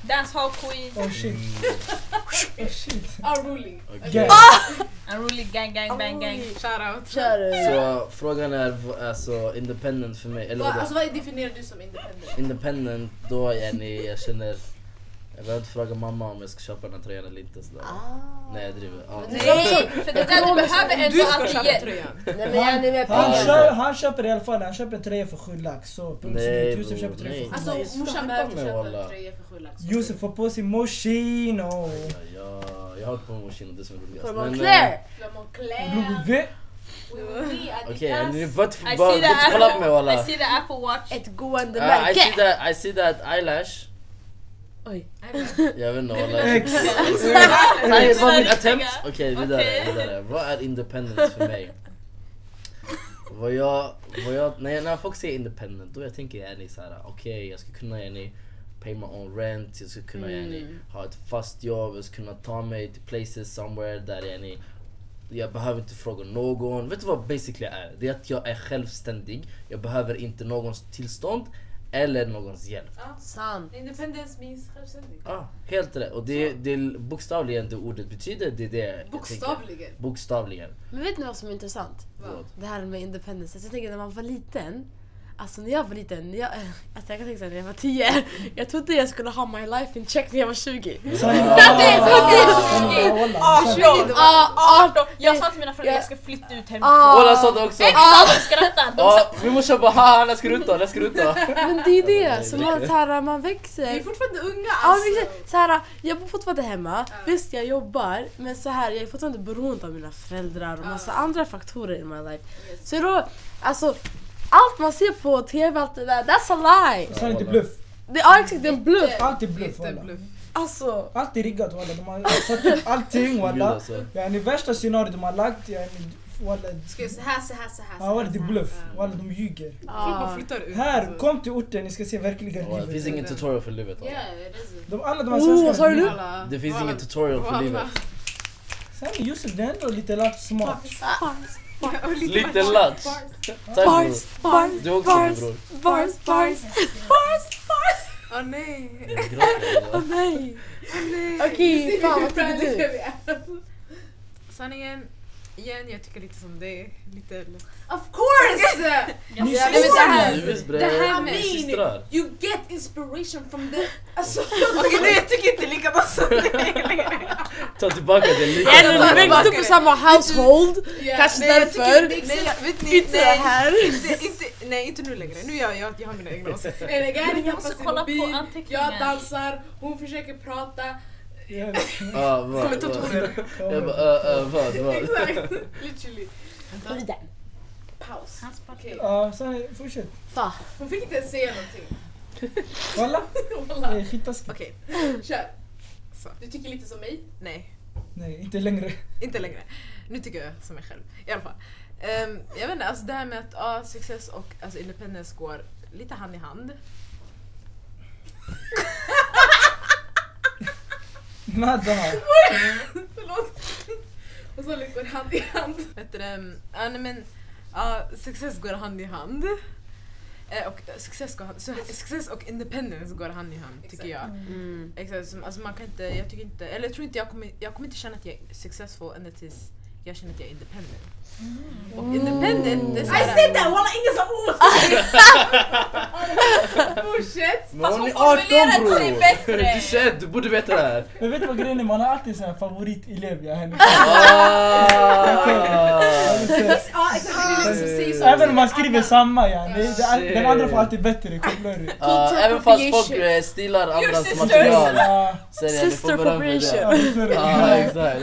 Dancehall queen, Oh shit. Oh shit. Unruly. Okej. Gang. unruly gang gang bang gang. Shoutout. Kör du. Så frågan är alltså independent för mig, eller alltså vad definierar du som independent? Independent, då yani, jag känner... Jag behöver inte fråga mamma om jag ska köpa den här tröjan eller inte sådär. Ah. Nej jag driver. Ja. Nej, för det där du behöver Du ändå ska alltid köpa tröjan. Nej men jag Han, Ja, pengar. kö, han köper i alla fall, han köper en tröja för 7 lax. Så punkt Nej, slut. Josef köper tröja för 7 Alltså lax. morsan behöver inte köpa en tröja för 7 lax. Josef får på sig Moschino. Ja, ja, jag har på med Moschino, det som är roligast. Moncler. Le Moncler. Oui, Okej, ni får inte kolla på mig walla. I see the Apple watch. Ett gående I see märke. that, I see that eyelash. Oj. Jag vet inte walla. X. Nej, vad var min Riktiga. attempt? Okej, vidare. Vad är independence för mig? vad jag, vad jag, när, jag, när folk säger independent, då jag tänker jag såhär, okej jag ska kunna yani, pay my own rent, jag ska kunna yani, ha ett fast jobb, jag ska kunna ta mig till places somewhere där yani, jag behöver inte fråga någon. Vet du vad basically är? Det är att jag är självständig, jag behöver inte någons tillstånd eller någons hjälp. Sant. Independence means självständig. Ah, helt rätt. Och det, det är bokstavligen det ordet betyder. Det är det. Bokstavligen. Bokstavligen. Men vet ni vad som är intressant? Vad? Det här med independence. Jag tänker när man var liten. Alltså när jag var liten, när jag, alltså jag kan tänka så här, när jag var 10. Jag trodde jag skulle ha my life in check när jag var 20. Sanning. Ah, Walla. 18! Ah, 18! Jag sa till mina föräldrar Ja. jag ska flytta ut Ah. hemifrån. Walla sa det också. Min morsa bara haha när ska du ut då? När ska du ut då? Men det är ju det, så man, så här, man Vi är växer. fortfarande unga alltså. så här, jag bor fortfarande hemma, visst jag jobbar men så här, jag är fortfarande beroende av mina föräldrar och massa andra faktorer i my life. Så då, alltså allt man ser på TV, allt det där, that's a lie! Det är bluff. Det, ja exakt, det är en bluff. Allt är bluff walla. Alltså, Allt är riggat walla. De har satt upp allting walla. alltså. Yani värsta scenariot de har lagt, yani walla. Ska jag så här, så här, så här. Ja walla det är bluff. Walla de ljuger. Ah. Här, alltså. kom till orten, ni ska se verkliga Ja, Det finns livet. ingen tutorial för livet. walla. Yeah, it is. De, alla de här Oh, svenskarna. vad sa du nu? Det finns ingen tutorial för livet. Sanning Josef, det är ändå lite lätt smart. Lite bror. Bars, bars, Du också bars, bror. bars, bars, bars, bars. Åh nej. Jag gråter, Åh nej. nej. Okej, fan vad tycker du? Sanningen, igen jag tycker lite som det. Lite Of course! Ni det här- med systrar. you get inspiration from the... Alltså, Okej nej jag tycker inte likadant som dig längre. Ta tillbaka det lite. Eller du växte upp i samma household, yeah. kanske därför. Inte här. nej inte nu längre, nu jag, jag, jag har mina egna åsikter. Jag måste kolla på anteckningar. jag dansar, hon försöker prata. Ja, Ah, vad? Kommentatorer. Jag bara, uh, uh, vad, vad? Exakt, literally. Lite. Paus. Okej, Ja, sanning, fortsätt. Fa. hon fick inte ens säga någonting. Walla, det Wallah. är skittaskigt. Okej, Kör. så. Du tycker lite som mig? Nej, Nej, inte längre. inte längre. Nu tycker jag som mig själv. I alla fall. Ehm, jag vet inte, alltså det här med att ja, success och alltså, independence går lite hand i hand. Nada. Förlåt. Och så går hand i hand. Vet du, det, ja, nej, men, ja, success går hand i hand. Eh, och success, går, hand- så, success och independence går hand i hand tycker Exakt. jag. Mm. Exakt, som- alltså man kan inte, jag tycker inte, eller jag tror inte jag kommer, jag kommer inte känna att jag är successful ända tills jag känner att jag är independent. Och independent, det är I såhär... said that! Walla ingen sa ord! oh shit! Fast hon hon är 18 formulerade sig bror! bättre. Du 21, du borde veta det här. Men vet du vad grejen är? Man har alltid här favoritelev. Ja, henne. Ah. Även om man skriver samma den andra får alltid bättre, kopplar du? Ah, även fast folk eh, stilar andras sisters. material. Får Sister appropriation. ja, exakt.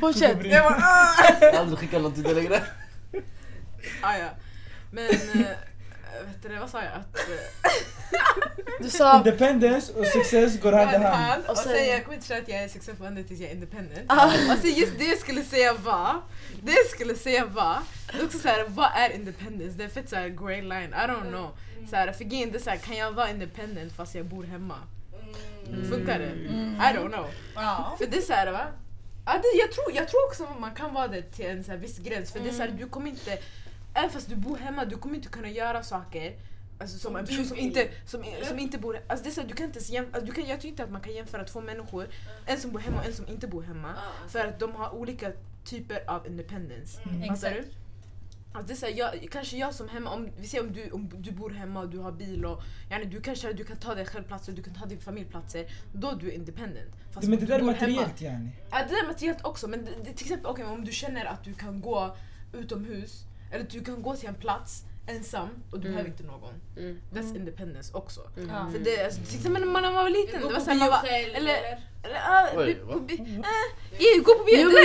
Fortsätt. Jag bara, ah! Aldrig skickat något till dig längre. ah, ja. Men, eh, vet du, vad sa jag? Att, eh, Du sa... Independence och success går hand i hand. Och Och sen, sen- jag kommer inte säga att jag är successful ända tills jag är independent. Ah. Och sen just det jag skulle säga var, det jag skulle säga var, det är också såhär, vad är independence? Det är fett såhär grey line, I don't know. Såhär, för grejen det är såhär, kan jag vara independent fast jag bor hemma? Funkar det? I don't know. Ja. För det är såhär va? Ja, det, jag, tror, jag tror också att man kan vara det till en så här viss gräns för det är såhär, du kommer inte, även fast du bor hemma, du kommer inte kunna göra saker Alltså som en person som inte, som, som inte bor alltså det är så här, du kan inte jämföra, alltså du kan, jag tror inte att man kan jämföra två människor, en som bor hemma och en som inte bor hemma. För att de har olika typer av independence. Fattar du? Alltså det är så här, jag, kanske jag som hemma, om vi ser om du, om du bor hemma och du har bil och yani, du kanske du kan ta dig själv platser, du kan ta din familj platser, då är du independent. Fast Men om det där är hemma- materiellt yani. Ja det där är materiellt också men det, det, till exempel okay, om du känner att du kan gå utomhus eller du kan gå till en plats ensam och du Mm. behöver inte någon. Mm. That's independence också. Ja. För det, alltså, till exempel när man var liten, det var på såhär, man själv eller- eller? eller, ah, Oj, bi- va? på bi- eh, ja, gå på bio, Jo, det,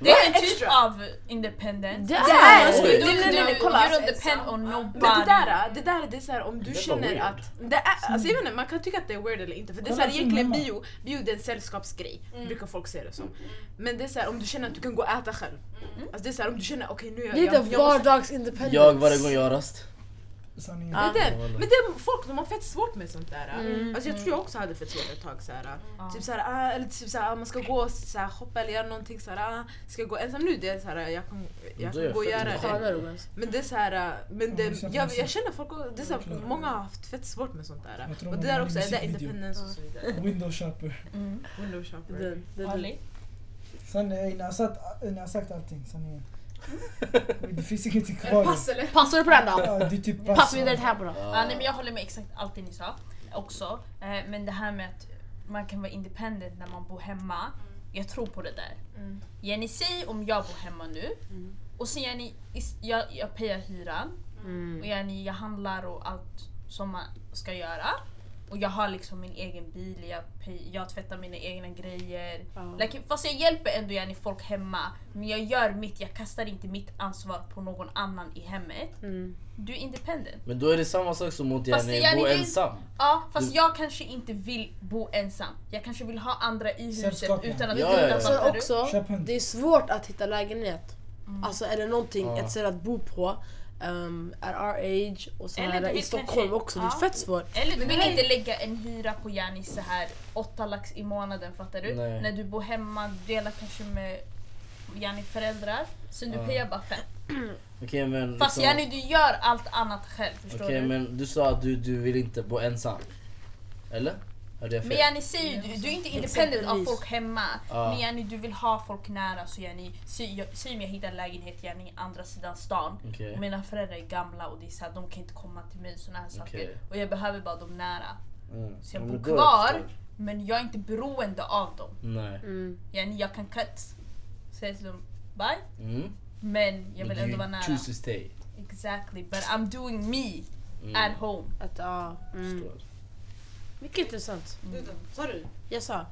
jo. är en extra. typ av independent. Det är! Alltså, du, det- du, det- du, kolla, you don't depend on nobody. Men det där, det där det är såhär om du känner att... Det är, alltså, jag vet inte, man kan tycka att det är weird eller inte för det är såhär, egentligen bio, bio det är en sällskapsgrej, brukar folk se det som. Men det är såhär om du känner att du kan gå och äta själv. Alltså det är såhär om du känner okej nu är jag... Lite vardagsindependence. Jag varje gång jag Sanningen. Ja. det är Men det är folk de har fett svårt med sånt där. Mm. Alltså jag tror jag också hade fett svårt ett tag såhär. Ja. Typ såhär, ah, eller typ såhär, ah, man ska gå och såhär, hoppa eller göra någonting såhär, ah, ska jag gå ensam nu? Det är såhär, jag kan, jag Det kan gå och göra det. Men det är såhär, men Ja, det, det jag, jag känner folk, det är såhär, många har haft fett svårt med sånt där. Jag Och det där också, är det independence och så vidare. Window shopper. Mm. Window shopper. Den- den- Ali? Sanningen, ni har sagt, ni har sagt allting. Sanningen. Det finns ingenting kvar. Pass eller? Passar du på den då? Ja, det är typ Pass vidare till här då. Ja, nej, men jag håller med exakt allt det ni sa också. Eh, men det här med att man kan vara independent när man bor hemma. Jag tror på det där. Mm. Jenny, säg om jag bor hemma nu Mm. och sen Jenny, jag, jag payar hyran Mm. och Jenny, jag handlar och allt som man ska göra. Och jag har liksom min egen bil, jag, jag tvättar mina egna grejer. Ja. Like, fast jag hjälper ändå Jenny folk hemma. Men jag gör mitt, jag kastar inte mitt ansvar på någon annan i hemmet. Mm. Du är independent. Men då är det samma sak som mot yani, yani bo ensam. Ja, fast Du- jag kanske inte vill bo ensam. Jag kanske vill ha andra i huset Sällskap, utan att Ja, ja, ja. dela, Så fattar du? också, det är svårt att hitta lägenhet. Alltså är det någonting, Ja. ett ställe att bo på, um, at our age och så Eller här i Stockholm kanske- också, det är ja. fett svårt. Eller du vill inte lägga en hyra på Jani så här 8 lax i månaden, fattar du? Nej. När du bor hemma, delar kanske med Jani föräldrar, sen du Ja. payar bara fem. Okej men... Fast liksom- Jani, du gör allt annat själv, förstår Okej du? men du sa att du, du vill inte bo ensam. Eller? Fel? Men Jani säger ju, du, du är inte independent av folk hemma. Ja. Men Jani, du vill ha folk nära. Så Jani, säg, jag- säg om jag hittar en lägenhet Jani, andra sidan stan. Okej. Och mina föräldrar är gamla och det är så här, de kan inte komma till mig såna här saker. Okej. Och jag behöver bara dem nära. Mm. Så jag Ja, bor kvar. Men jag är inte beroende av dem. jag. Nej. Mm. Yani, jag kan cut. Säga till dem bye. Mm. Men jag vill Men ändå vara nära. choose to stay. Exactly. But I'm doing me Mm. at home. Att, ja, mm. Förstår. Mycket intressant. Sa du? Jag sa,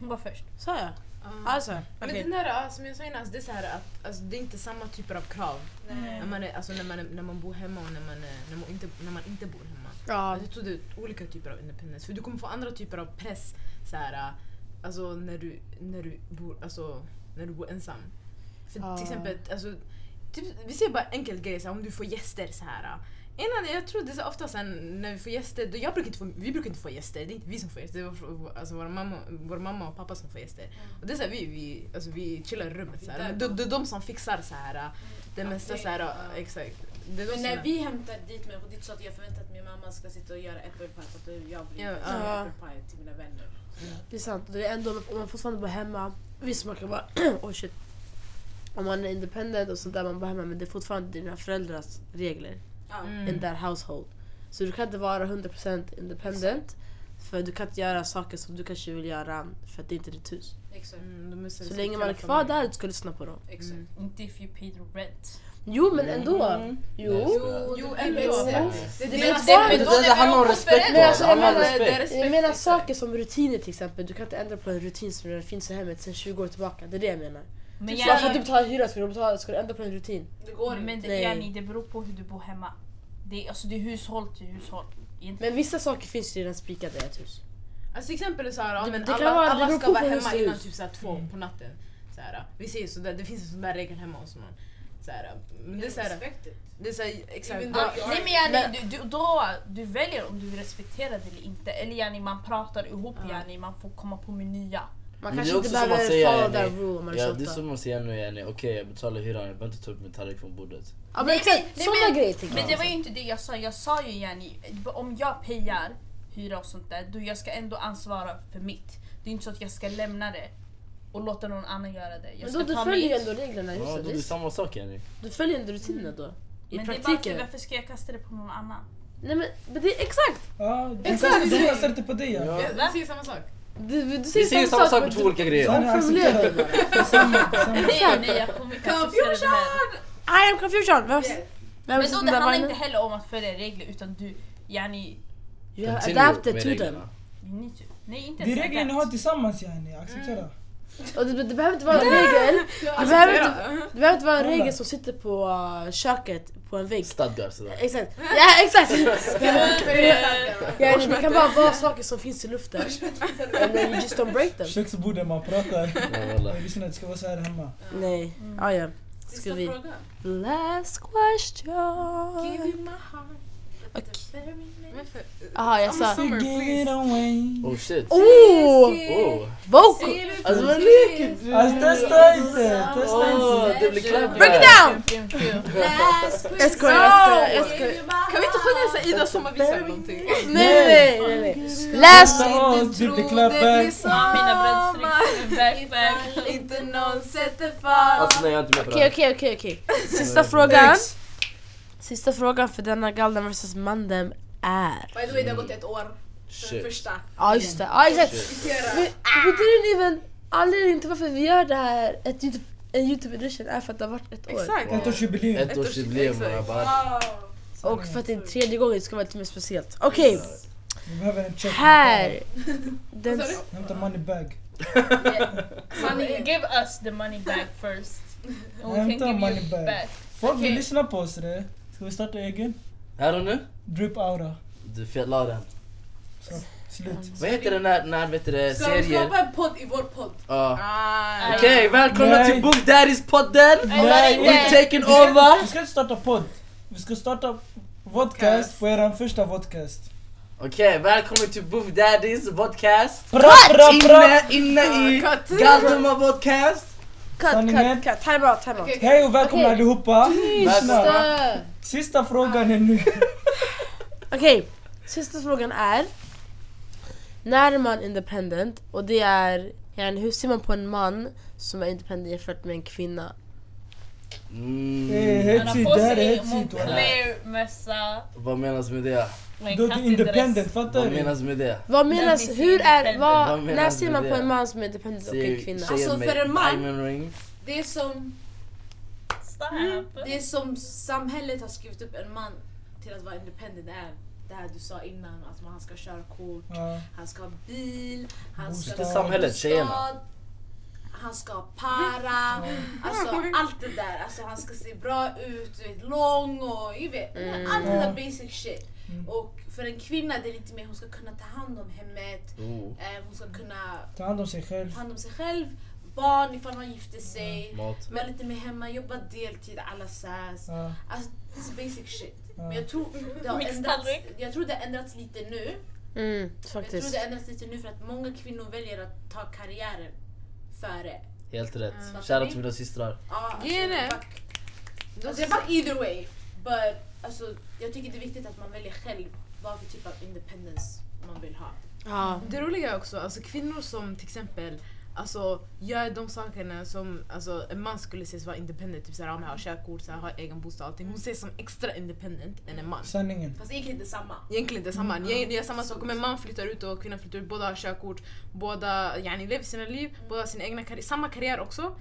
Hon var först. sa jag? Ah. Alltså, Men okej. den där, ah, som jag sa innan, alltså, det är så här att alltså, det är inte samma typer av krav när man, är, alltså, när man, är, när man bor hemma och när man, är, när man, inte, när man inte bor hemma. Ja. Alltså, jag tror det är olika typer av independence. För du kommer få andra typer av press så här, ah, alltså, när, du, när, du bor, alltså, när du bor ensam. För Ja. till exempel, alltså, typ, vi ser bara enkelt grejer, så här, om du får gäster så här. Innan, jag tror det är så ofta sen när vi får gäster, då, jag brukar inte få, vi brukar inte få gäster, det är inte vi som får gäster, det är alltså, vår, mamma, vår mamma och pappa som får gäster. Och det är så här, vi, vi, alltså, vi chillar i rummet så här. Men det det är de som fixar så här, det mesta så här, Ja. exakt. Det Men när är- vi hämtar dit människor, det är inte så att jag förväntar att min mamma ska sitta och göra äppelpaj för att jag vill Ja, göra ja. äppelpaj till mina vänner. Det är sant. Det är ändå, om man fortfarande bor hemma, visst man kan vara, oh shit. Om man är independent och sånt där, man bor hemma, men det är fortfarande dina föräldrars regler. Mm. in that household. Så du kan inte vara 100% independent, för du kan inte göra saker som du kanske vill göra för att det inte är ditt hus. Exakt. Mm, Så länge man är kvar där, du ska lyssna på dem. Exakt. Mm. Inte if you pay the rent. Jo men ändå. Mm. Jo. Jo, Jo, ändå. Det, Det det, är det, fortfarande- Det, det, det handlar om respekt Men alltså, det jag menar- respekt. Jag menar saker som rutiner till exempel. Du kan inte ändra på en rutin som redan finns i hemmet sedan 20 år tillbaka. Det är det jag menar. Men Typ bara för att du betalar hyra ska du, betala, ska du ändra på en rutin. Det går men inte. det, Nej. Det beror på hur du bor hemma. Det är, alltså, det är hushåll till hushåll. Egentligen. Men vissa saker finns ju redan spikade i ett hus. Alltså till exempel så här, ja, Det- men det kan alla, vara- det alla beror ska på vara hemma ser innan typ så här, två på natten. Så här, vi ser så där, det finns en sån där regel hemma hos man. Så här, men det är så här, Respect it. det är så här, exakt. Even Ja, though you Nej are- men yani, Men- du, du, då, du väljer om du vill respektera det eller inte. Eller yani, man pratar ihop, Ja. yani, man får komma på med nya. Man kanske det är inte också som man behöver säger, follow that rule om man är Ja 28. det är som man säger nu yani, okej jag betalar hyran, jag behöver inte ta upp min tallrik från bordet. Ja men Nej, exakt, nej, sådana men- grejer tänker Men jag. det var ju inte det jag sa. Jag sa ju yani, om jag payar hyra och sånt där, då jag ska ändå ansvara för mitt. Det är inte så att jag ska lämna det och låta någon annan göra det. Jag Men ska då du följer ju ändå reglerna Ja, då är det visst? samma sak yani. Du följer ändå rutinerna då. I Men det är bara för, praktiken. varför ska jag kasta det på någon annan? Nej men, men det är exakt! Ja, de Exakt. kastar- de kastar inte på dig ja. Ja. Vi säger samma sak. Du, du Vi säger säger samma sak men på två olika grejer. Omformulera det. Det det här. I am confusion! Vem Men sitter då, det handlar inte heller om att följa regler utan du, yani, You have adapted to them. reglerna. you need to. Nej, inte Det är ens regler ni adapt. har tillsammans yani, acceptera. Och det, det behöver inte vara en regel. Det behöver inte, det behöver inte vara en regel som sitter på uh, köket på en vägg. Stadgar sådär. Exakt. Ja exakt! Ja. Det kan bara vara saker som finns i luften. And then you just don't break them. Köksbordet man pratar. Jag lyssnar, det ska vara så här hemma. Nej. Ah, ja. Ska vi... Last Give question. you my heart. Okej. Jaha, jag sa... Summer. Oh shit. Oh! Oh. Vocal! Alltså vad leker du? Alltså testa inte, testa inte. det blir clap Break it down! Jag skojar, jag skojar, Kan vi inte sjunga så Ida sommarvisa eller någonting? Nej, nej, nej. Last... Det blir inte någon sätter fart. Alltså nej jag är inte med på det Okej, okej, okej, okej. Sista frågan. Sista frågan för denna Galden vs Mandem är... By the way, det har gått ett år. För Shit. första. Ja, just det. Ja, exakt. Diskutera. Men we didn't even... Anledningen till varför vi gör det här, ett YouTube, en YouTube edition, är för att det har varit ett år. Exakt. Ett årsjubileum. Ett årsjubileum jag bara... Wow. Och för att det är tredje gången det ska vara lite mer speciellt. Okej, Vi behöver en check. här. Den, Vad sa Hämta money bag. Sanningen. Give us the money back first. And we can Hämta give money you back. back. Folk vill Okej. lyssna på oss det. Ska vi starta egen? Här och nu? Drip aura. Du fetlar den. Så, slut. Vad heter den när, när vet du det, Ska vi serier? skapa en podd i vår podd? Ja. Ah, Okej, välkomna Nej. till Book Daddy's podden! Nej, We're taking Vi ska- over! Vi ska inte starta podd. Vi ska starta vodcast på eran första vodcast. Okej, välkommen till Book Daddy's podcast! Bra, bra, bra! Inne, inne i Cut. Galdemar podcast! Cut, Sanningen. cut, cut. Time out, time out. Okej, Hej och välkomna Okej. allihopa! Sista, Sista frågan är nu. Okej, sista frågan är. När är man independent? Och det är, hur ser man på en man som är independent jämfört med en kvinna? Det är Mm. Han har på sig. Moncler-mössa Vad menas med det? Då är du independent, fattar Vad du? menas med det? Vad menas, hur är, vad, Vad när ser man på en man som är independent och en kvinna? Alltså, för en man-? Det är som Stop. Det är som samhället har skrivit upp en man till att vara independent är det här du sa innan, att man ska köra kort, Ja. han ska ha bil, han ska Bostad. ha Samhället, bostad, tjejerna. Han ska ha para, alltså allt det där. Alltså han ska se bra ut, du vet, lång och you vet, allt det där basic shit. Mm. Och för en kvinna det är lite mer, hon ska kunna ta hand om hemmet, Oh, eh, hon ska kunna Ta hand om sig själv. ta hand om sig själv, barn ifall man gifter sig, mat. vara lite mer hemma, jobba deltid, alla sass. Ja. Alltså, this is basic shit. Men jag tror det har ändrats, jag tror det har ändrats lite nu. Mm, Jag tror det har ändrats lite nu för att många kvinnor väljer att ta karriären före. Helt rätt. Mm. Shoutout till mina systrar. Ja, Ge det. fuck. Alltså, jag back either way. But alltså, jag tycker det är viktigt att man väljer själv vad för typ av independence man vill ha. Ja. Det roliga är också, alltså kvinnor som till exempel alltså, gör de sakerna som alltså, en man skulle ses vara independent, typ såhär, ja, ha körkort, såhär, ha egen bostad allting. Hon ses som extra independent än en man. Sanningen. Fast egentligen inte samma. Egentligen inte samma. Ni ni gör samma sak. Om en man flyttar ut och kvinnan flyttar ut, båda har körkort, båda yani, lever sina liv, båda har sin egna karriär, samma karriär också.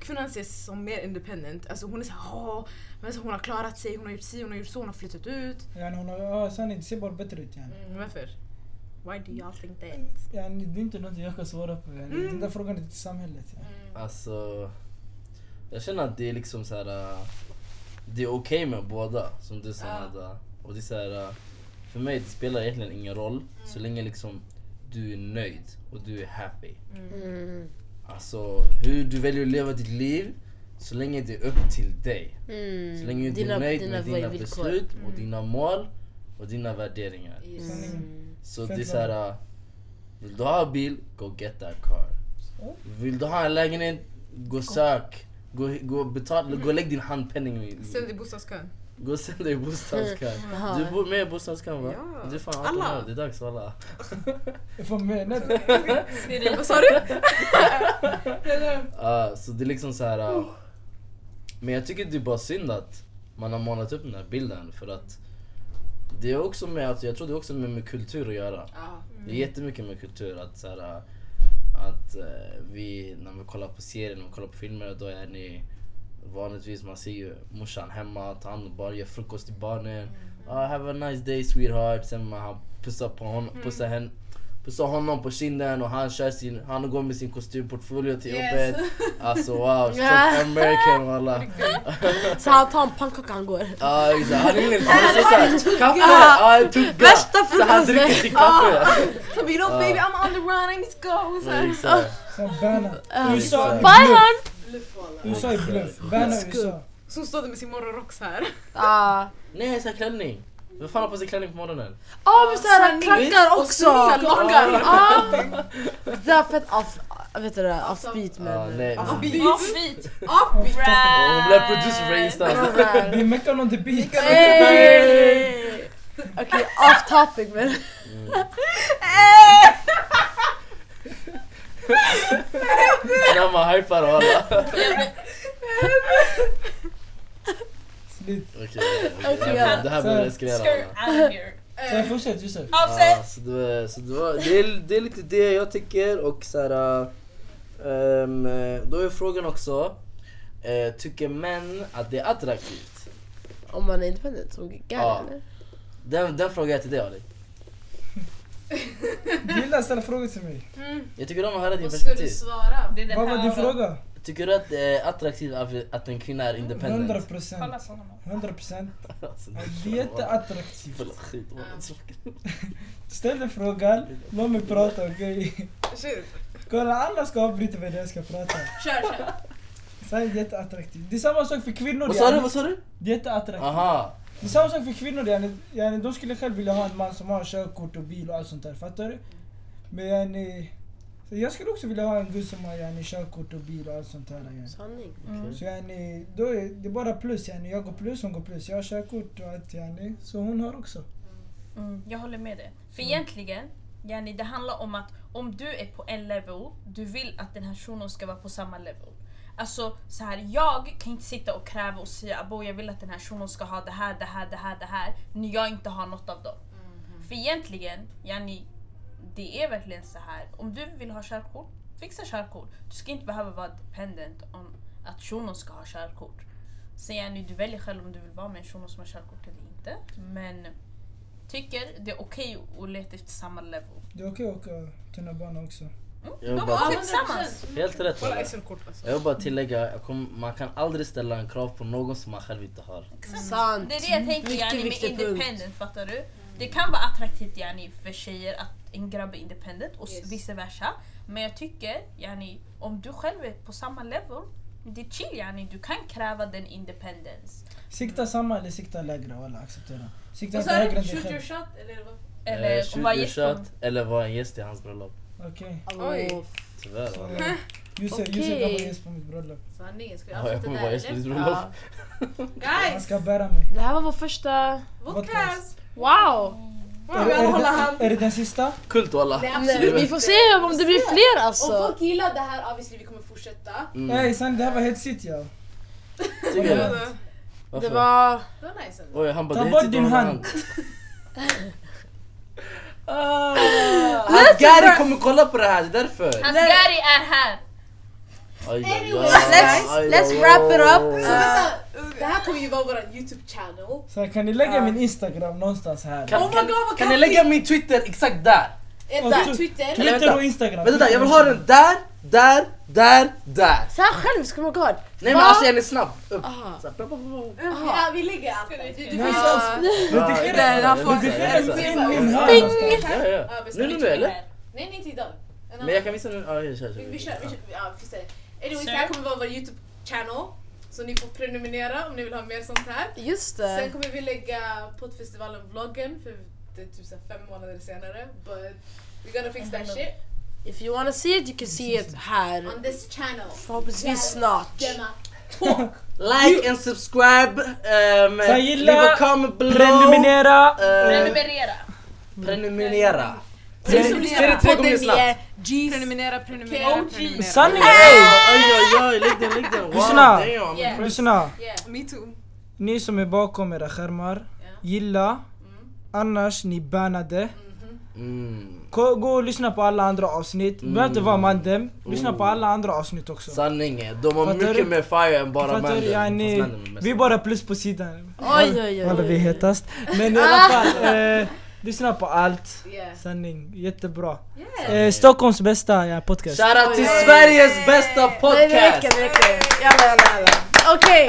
Kvinnan ses som mer independent. Alltså hon är såhär åh, men så hon har klarat sig, hon har gjort si, hon har gjort så, hon har flyttat ut. Yani hon har, ja sanning, det ser bara bättre ut yani. Men Varför? Why do y'all think that? Yani, det är inte något jag kan svara på. Yani. Mm. Den där frågan är till samhället. Yani. Alltså, jag känner att det är liksom så här. äh, det är okej med båda som du sa Nada. Och det är så här, äh, för mig det spelar egentligen ingen roll så länge liksom du är nöjd och du är happy. Mm. Alltså hur du väljer att leva ditt liv så länge det är upp till dig. Mm. Så länge du Dina- är nöjd dina med dina villkor. beslut och dina mål och dina värderingar. Just. Mm. Så Fett det är såhär, äh, vill du ha bil, go get that car. Vill du ha en lägenhet, gå sök. Gå, gå, betal, gå och lägg din handpenning. Ställ dig i bostadskön. Gå och ställ dig i bostadskön. Du bor med i bostadskön va? Ja. Du är fan 18 Alla. år, det är dags alla. Vad menar du? Vad sa du? Uh, så det är liksom så här. uh, men jag tycker det är bara synd att man har målat upp den här bilden för att det är också med, alltså, jag tror det är också med, med kultur att göra. Ja. Det är jättemycket med kultur att så här, att uh, vi, när vi kollar på serier, när vi kollar på filmer, då är ni vanligtvis, man ser ju morsan hemma, tar hand om barn, gör frukost till barnen. Ah, have a nice day sweetheart. Sen man pussar på honom, pussar henne Pussar honom på kinden och han kör sin, han går med sin kostymportfolio till Yes. jobbet. Alltså wow, straight American walla. Så han tar en pannkaka han går. Ja exakt, han är såhär, kaffe, Ja. en tugga. Värsta Så han dricker sin kaffe. Så vi know baby I'm on the run, I need to go. USA Bye, hon! USA är bluff. Berna är USA. Så hon stod med sin morgonrock så här. Ja. Nej såhär klänning. Vem fan har på sig klänning på morgonen? Ja men såhär Sanning. klackar också! Långa. Ja. Är fett off, vet du det, offbeat Ja, men... nej. Offbeat. Offbeat! Hon blev producer för Insta. Vi är Meckan on the beat. Hey! Okej, off topic men... När man hypar och alla. Slut. Okej, ja. här- det här behöver eskalera. Så fortsätt Josef. Så det, var, så det, var, det, är, det är lite det jag tycker och så här, ehm, Då är frågan också, eh, tycker män att det är attraktivt? Om man är independent som Gary Ja. eller? Den, den frågar jag till dig Ali. Du gillar att ställa frågor till mig. Jag tycker om att höra din Vad ska du perspektiv. svara? Det är den Vad var din fråga? Tycker du att det är attraktivt att- en kvinna är 100 independent? procent. Kolla på honom. 100 procent. Alltså, Det är jätteattraktivt. Ställ dig frågan, låt mig prata okej? Shit. Kolla alla ska avbryta mig när jag ska prata. Kör, kör. Så här är jätteattraktivt. Det är samma sak för kvinnor. Vad sa du? Vad sa du? Det är jätteattraktivt. Aha. Det är samma sak för kvinnor. Yani, yani, de skulle själv vilja ha en man som har körkort och bil och allt sånt där. Fattar du? Men yani, jag skulle också vilja ha en gud som har yani, körkort och bil och allt sånt där. Yani. Sanning. Mm. Så yani, då är det bara plus. Yani. Jag går plus, hon går plus. Jag har körkort och allt. Yani. Så hon har också. Mm, jag håller med dig. För egentligen, yani, det handlar om att om du är på en level, du vill att den här shunon ska vara på samma level. Alltså så här, jag kan inte sitta och kräva och säga abo jag vill att den här shunon ska ha det här, det här, det här, det här när jag inte har något av dem. För egentligen, yani, det är verkligen så här. om du vill ha körkort, fixa körkort. Du ska inte behöva vara dependent om att shunon ska ha körkort. Så yani, du väljer själv om du vill vara med en shuno som har körkort eller inte. Men tycker det är okej att leta efter samma level. Det är okej att åka tunnelbana också. Mm, Jag vill bara tillsammans. Helt rätt alltså. Jag vill bara tillägga, jag kom, man kan aldrig ställa en krav på någon som man själv inte har. Sant. Det är det jag tänker Mycket yani, med punkt. independent, fattar du? Det kan vara attraktivt yani, för tjejer att en grabb är independent och Yes. vice versa. Men jag tycker yani, om du själv är på samma level, det är chill yani, du kan kräva den independence. Sikta samma eller sikta lägre. Walla, acceptera. Sikta inte sa högre än dig Shoot your själv. shot? Eller vad? Eller eh, shoot your shot eller vara en gäst i hans bröllop. Okej. Oj. Oh. Tyvärr Så. Josef Okej. Josef kan vara gäst på mitt bröllop. Sanningen, ska Ja, jag avsluta kommer där vara gäst på ditt eller? bröllop. Ja. Han Guys! ska bära mig. Det här var vår första... Vodcast! Wow! Är, det- är, det är det den sista? Kult walla. Vi får se om det blir fler Om alltså. folk gillar det här, obviously vi kommer fortsätta. Mm. Nej sen det här var hetsigt ja. Tycker du? Varför? Det var... Det var nice ändå. Oj, han bara Ta bort din hand. Ah, Hans Gary kommer kolla på det här, det är därför. Hans Gary är här! Anyways, let's- let's wrap it up. Så vänta, det här kommer ju vara vår YouTube channel. Så här, kan ni lägga min instagram någonstans här? Kan, Oh my kan, God, vad kan ni lägga min Twitter exakt där? Där Twitter? Twitter och instagram. Vänta, jag vill ha den där där, där, där. Såhär självisk, oh my god. Nej men alltså jag är snabb. Upp. Så här. Ja, vi lägger allt där. Du, får så- Bing! ska Nu, nu, eller? här? Nej, inte idag. Men jag kan visa nu. Ja, Vi, kör. vi kör. Ja, vi. Anyways, det här kommer vara vår YouTube channel. Så ni får prenumerera om ni vill ha mer sånt här. Just Sen det. kommer vi lägga poddfestivalen-vloggen för det är typ så fem månader senare. But we're gonna fix that shit If you wanna see it you can see it här. on this channel. Förhoppningsvis snart. Talk. Like and subscribe. Um, Så gilla, leave a comment below. Prenumerera. Eh, Prenumerera. prenumerera. Tre gånger snabbt? Prenumerera, prenumerera, OG. prenumerera. Sanningen Oj, oj, oj, lägg den, lägg den. Lyssna. lyssna. Me too. Ni som är bakom era skärmar, gilla. Annars, ni bannade. Mm. Gå, och lyssna på alla andra avsnitt. Det behöver inte vara Mandem. Lyssna på alla andra avsnitt också. Sanningen, de har Fattar du? mycket mer fire än bara Fattar? Mandem. Yani, vi är bara plus på sidan. Oj oj Alla vi är oj. hetast. Men i alla fall, eh, lyssna på allt. Yeah. Sanning, jättebra. Yeah. Eh, Stockholms bästa ja, podcast. Shoutout till Sveriges bästa Nej det podcast! räcker, det räcker. Jalla jalla jalla. Okej.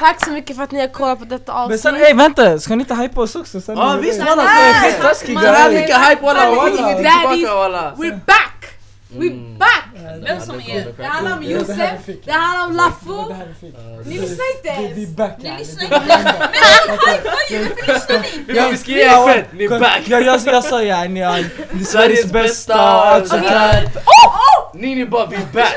Tack så mycket för att ni har kollat på detta Men avsnitt. sen, ey vänta, ska ni inte hypa oss också? Ja det- visst det- walla, ska jag skittaskiga Så här grejer. mycket hype walla, walla! We're back! We're Mm. back! Vem som är... Det handlar om är Josef, det handlar om Laffo. det här vi fick. Ni lyssnar inte ens! är back Ni yani. lyssnar Det är inte. back. Vi har skrivit Ja, fett, ni är back! Ja, jag, jag sa ja, det är Sveriges bästa och allt sånt. Ni ni bara, vi är back!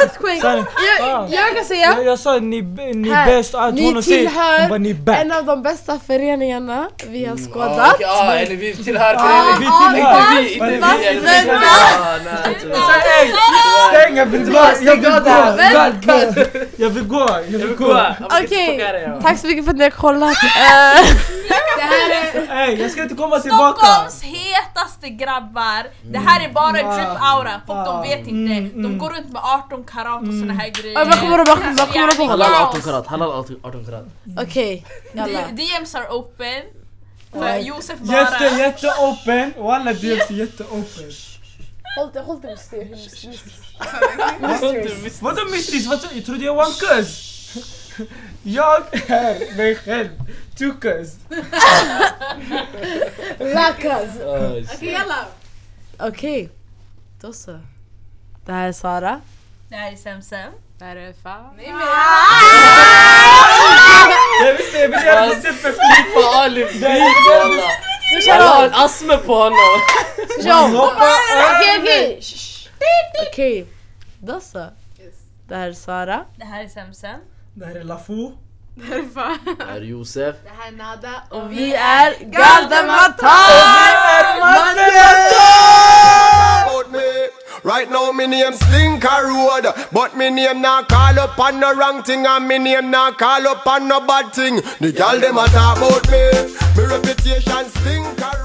Earthquake. Jag, jag kan Jag, säga jag sa ni, ni är bäst och allt. Ni Hon säger, tillhör hon bara ni är back. en av de bästa föreningarna vi har Ja, skådat. Ja, eller vi tillhör föreningen. vi tillhör. Inte vi, inte vi. Ey, stäng! Jag vill gå! Jag vill gå! Jag vill gå! Jag vill gå! Okej, tack så mycket för att ni har kollat. Eh, Det här är... Ey, jag ska inte komma tillbaka! Stockholms hetaste grabbar. Det här är bara drip aura, folk de vet inte. Mm, De mm. går runt med 18 karat och såna här grejer. Vad kommer du- vad kommer- vad kommer du på? Halal 18 karat, halal 18 karat. Okej, DMs are open. För. Josef bara... Jätte, jätte open! Och alla DMs är jätte open. Håll det, håll det mystiskt. Vadå mystiskt? Vad, jag trodde jag var en cuz! Jag är mig själv. Two cuz. Lakas. Okej jalla! Okej, då så. Det här är Sara. Det här är Semsem. Där är fan. Nej men... Jag visste, jag ville göra lite för Flippa Ali la vi en astma på honom! Ska vi köra om? Okej, okej. Shh. Okej, då så. Yes. Det här är Sara. Det här är Semsem. Det här är Lafou. Där är fan. Det här är Josef. Det här är Nada Och vi är Galdematar! about me. Right now, me name Slinker Road, but me name not call up on no wrong thing, and me name not call up on no bad thing. The girl them a talk about me, me reputation Slinker